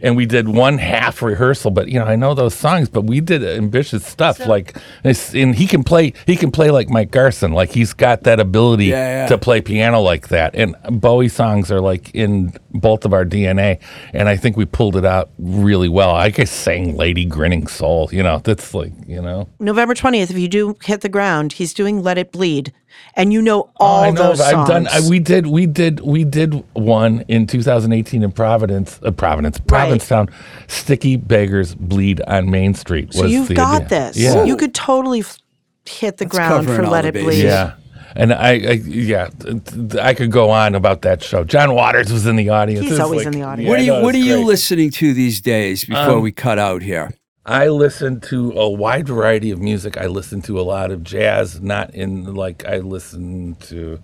And we did one half rehearsal, but you know, I know those songs, but we did ambitious stuff. like, it's- and he can play, he can play like Mike Garson. Like he's got that ability Yeah, yeah. to play piano like that. And Bowie songs are like in both of our DNA. And I think we pulled it out really well. I guess sang Lady Grinning Soul, you know, that's like, you know. November 20th, if you do hit the ground, he's doing Let It Bleed. And you know Oh, all I know. those songs. I've done. I, we did. We did. We did one in 2018 in Providence. Uh, Providence. Provincetown. Sticky beggars bleed on Main Street. so you've the got idea. this. Yeah. You could totally f- hit the ground for Let It. Bleed. Yeah. And I, I, yeah, th- th- I could go on about that show. John Waters was in the audience. He's always like- in the audience. what are you I What are it's you listening to these days before we cut out here? I listen to a wide variety of music. I listen to a lot of jazz, not in like I listen to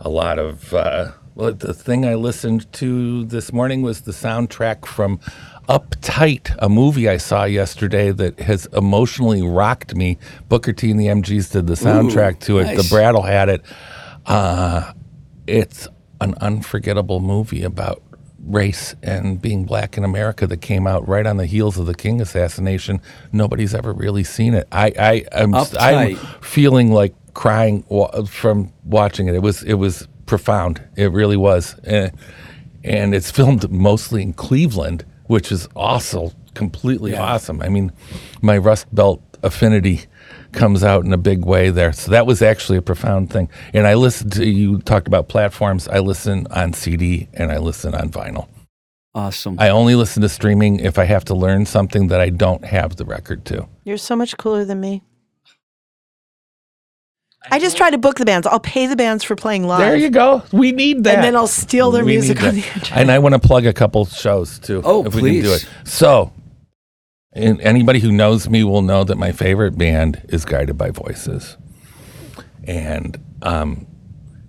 a lot of. Uh, well, the thing I listened to this morning was the soundtrack from Uptight, a movie I saw yesterday that has emotionally rocked me. Booker T and the MGs did the soundtrack to it. nice. The Brattle had it. Uh, it's an unforgettable movie about race and being black in America that came out right on the heels of the King assassination. Nobody's ever really seen it. I, I I'm, I'm feeling like crying from watching it. It was it was profound. It really was, Eh, and it's filmed mostly in Cleveland, which is also completely Yeah. awesome. I mean, my Rust Belt affinity comes out in a big way there. So that was actually a profound thing. And I listened to you talked about platforms. I listen on CD and I listen on vinyl. Awesome. I only listen to streaming if I have to learn something that I don't have the record to. You're so much cooler than me. I just try to book the bands. I'll pay the bands for playing live. There you go. We need that. And then I'll steal their We music on the internet. And I want to plug a couple shows too. Oh, if we can do please. it. So, and anybody who knows me will know that my favorite band is Guided by Voices. And um,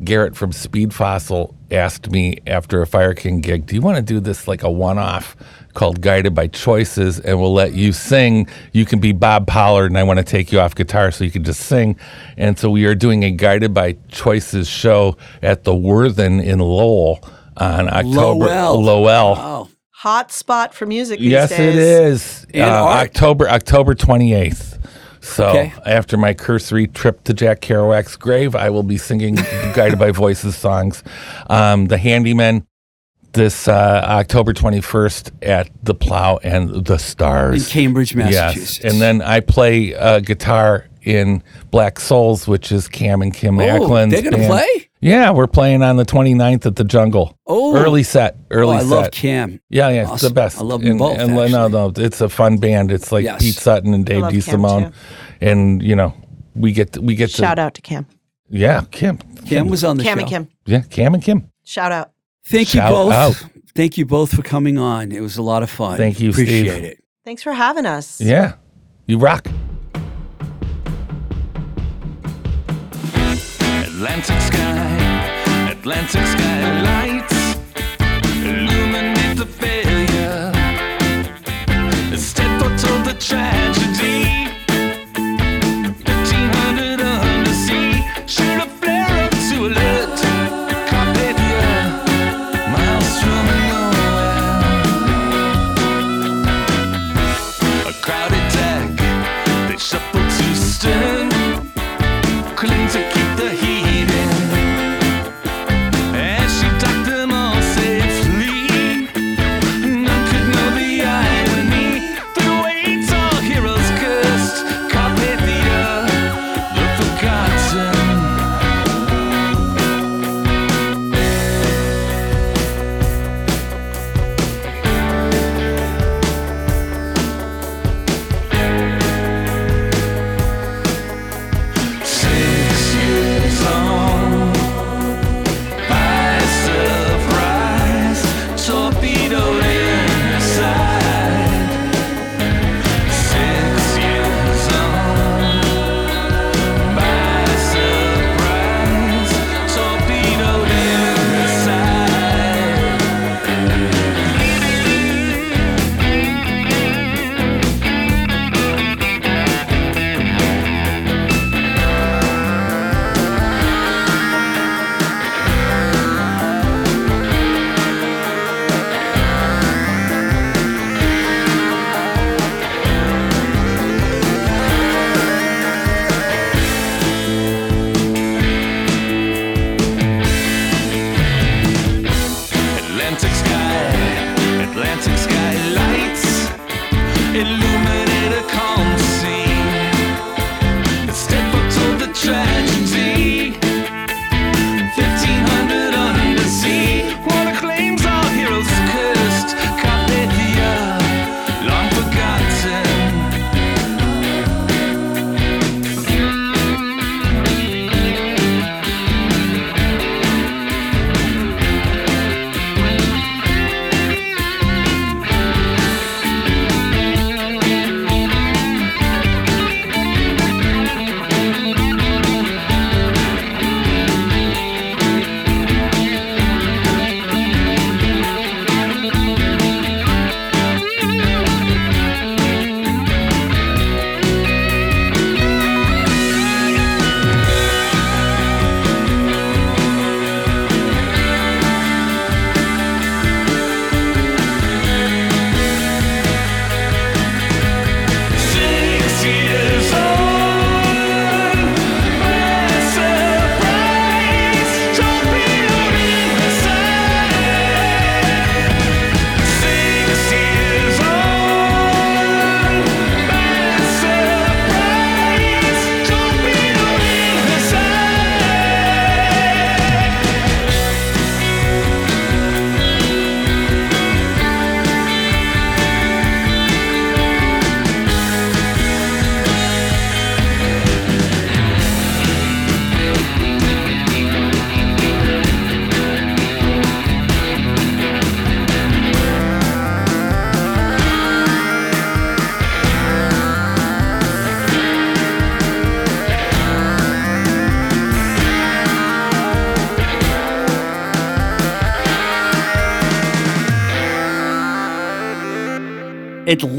Garrett from Speed Fossil asked me after a Fire King gig, "Do you want to do this like a one-off called Guided by Choices, and we'll let you sing? You can be Bob Pollard, and I want to take you off guitar so you can just sing." And so we are doing a Guided by Choices show at the Worthen in Lowell on October. Lowell. Lowell. Wow. Hot spot for music these Yes, days. it is. Uh. October October twenty eighth. So Okay. after my cursory trip to Jack Kerouac's grave, I will be singing Guided by Voices songs. Um, the Handyman this uh, October twenty first at the Plough and the Stars In Cambridge, Massachusetts. Yes, and then I play uh, guitar in Black Souls, which is Cam and Kim Oh, Ackland's they're gonna band. play? Yeah, we're playing on the 29th at the Jungle. Oh. early set, Oh, early I set. love Cam. Yeah, yeah, it's the best. I love them and, both, And, no, actually. no, it's a fun band. It's like Yes. Pete Sutton and Dave DeSimone, and you know we get to, we get Shout to out to Cam. yeah Kim, Cam was on the Cam show. and Kim. yeah Cam and Kim. Shout out. Thank Shout you both. out. Thank you both for coming on. It was a lot of fun. Thank you, Appreciate Steve. it. Thanks for having us. Yeah, you rock. Atlantic sky, Atlantic sky lights illuminate the failure. Instead, foretold the tragedy.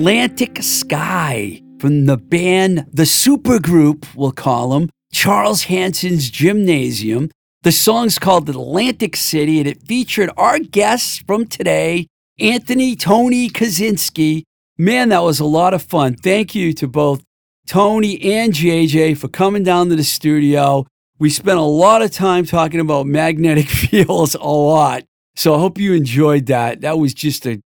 Atlantic Sky from the band, the supergroup, we'll call them, Charles Hanson's Gymnasium. The song's called Atlantic Sky, and it featured our guests from today, Anthony Tony Kaczynski. Man, that was a lot of fun. Thank you to both Tony and JJ for coming down to the studio. We spent a lot of time talking about magnetic fields, a lot. So I hope you enjoyed that. That was just a,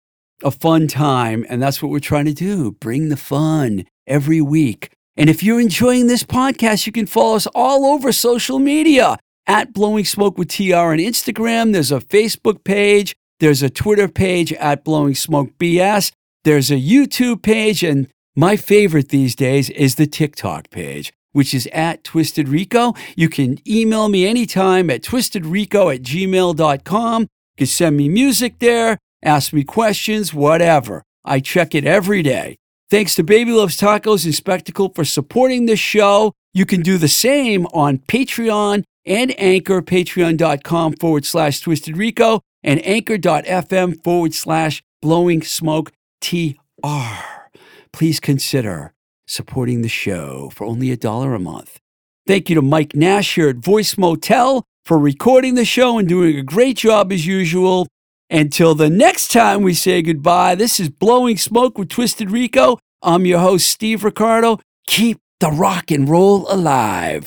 a fun time. And that's what we're trying to do bring the fun every week. And if you're enjoying this podcast, you can follow us all over social media at Blowing Smoke with TR on Instagram. There's a Facebook page, there's a Twitter page at Blowing Smoke BS, there's a YouTube page, and my favorite these days is the TikTok page, which is at Twisted Rico. You can email me anytime at twistedrico at gmail.com. You can send me music there, ask me questions, whatever. I check it every day. Thanks to Baby Loves Tacos and Spectacle for supporting this show. You can do the same on Patreon and Anchor, patreon.com forward slash Twisted Rico and anchor.fm forward slash Blowing Smoke TR. Please consider supporting the show for only a dollar a month. Thank you to Mike Nash here at Voice Motel for recording the show and doing a great job as usual. Until the next time we say goodbye, this is Blowing Smoke with Twisted Rico. I'm your host, Steve Ricardo. Keep the rock and roll alive.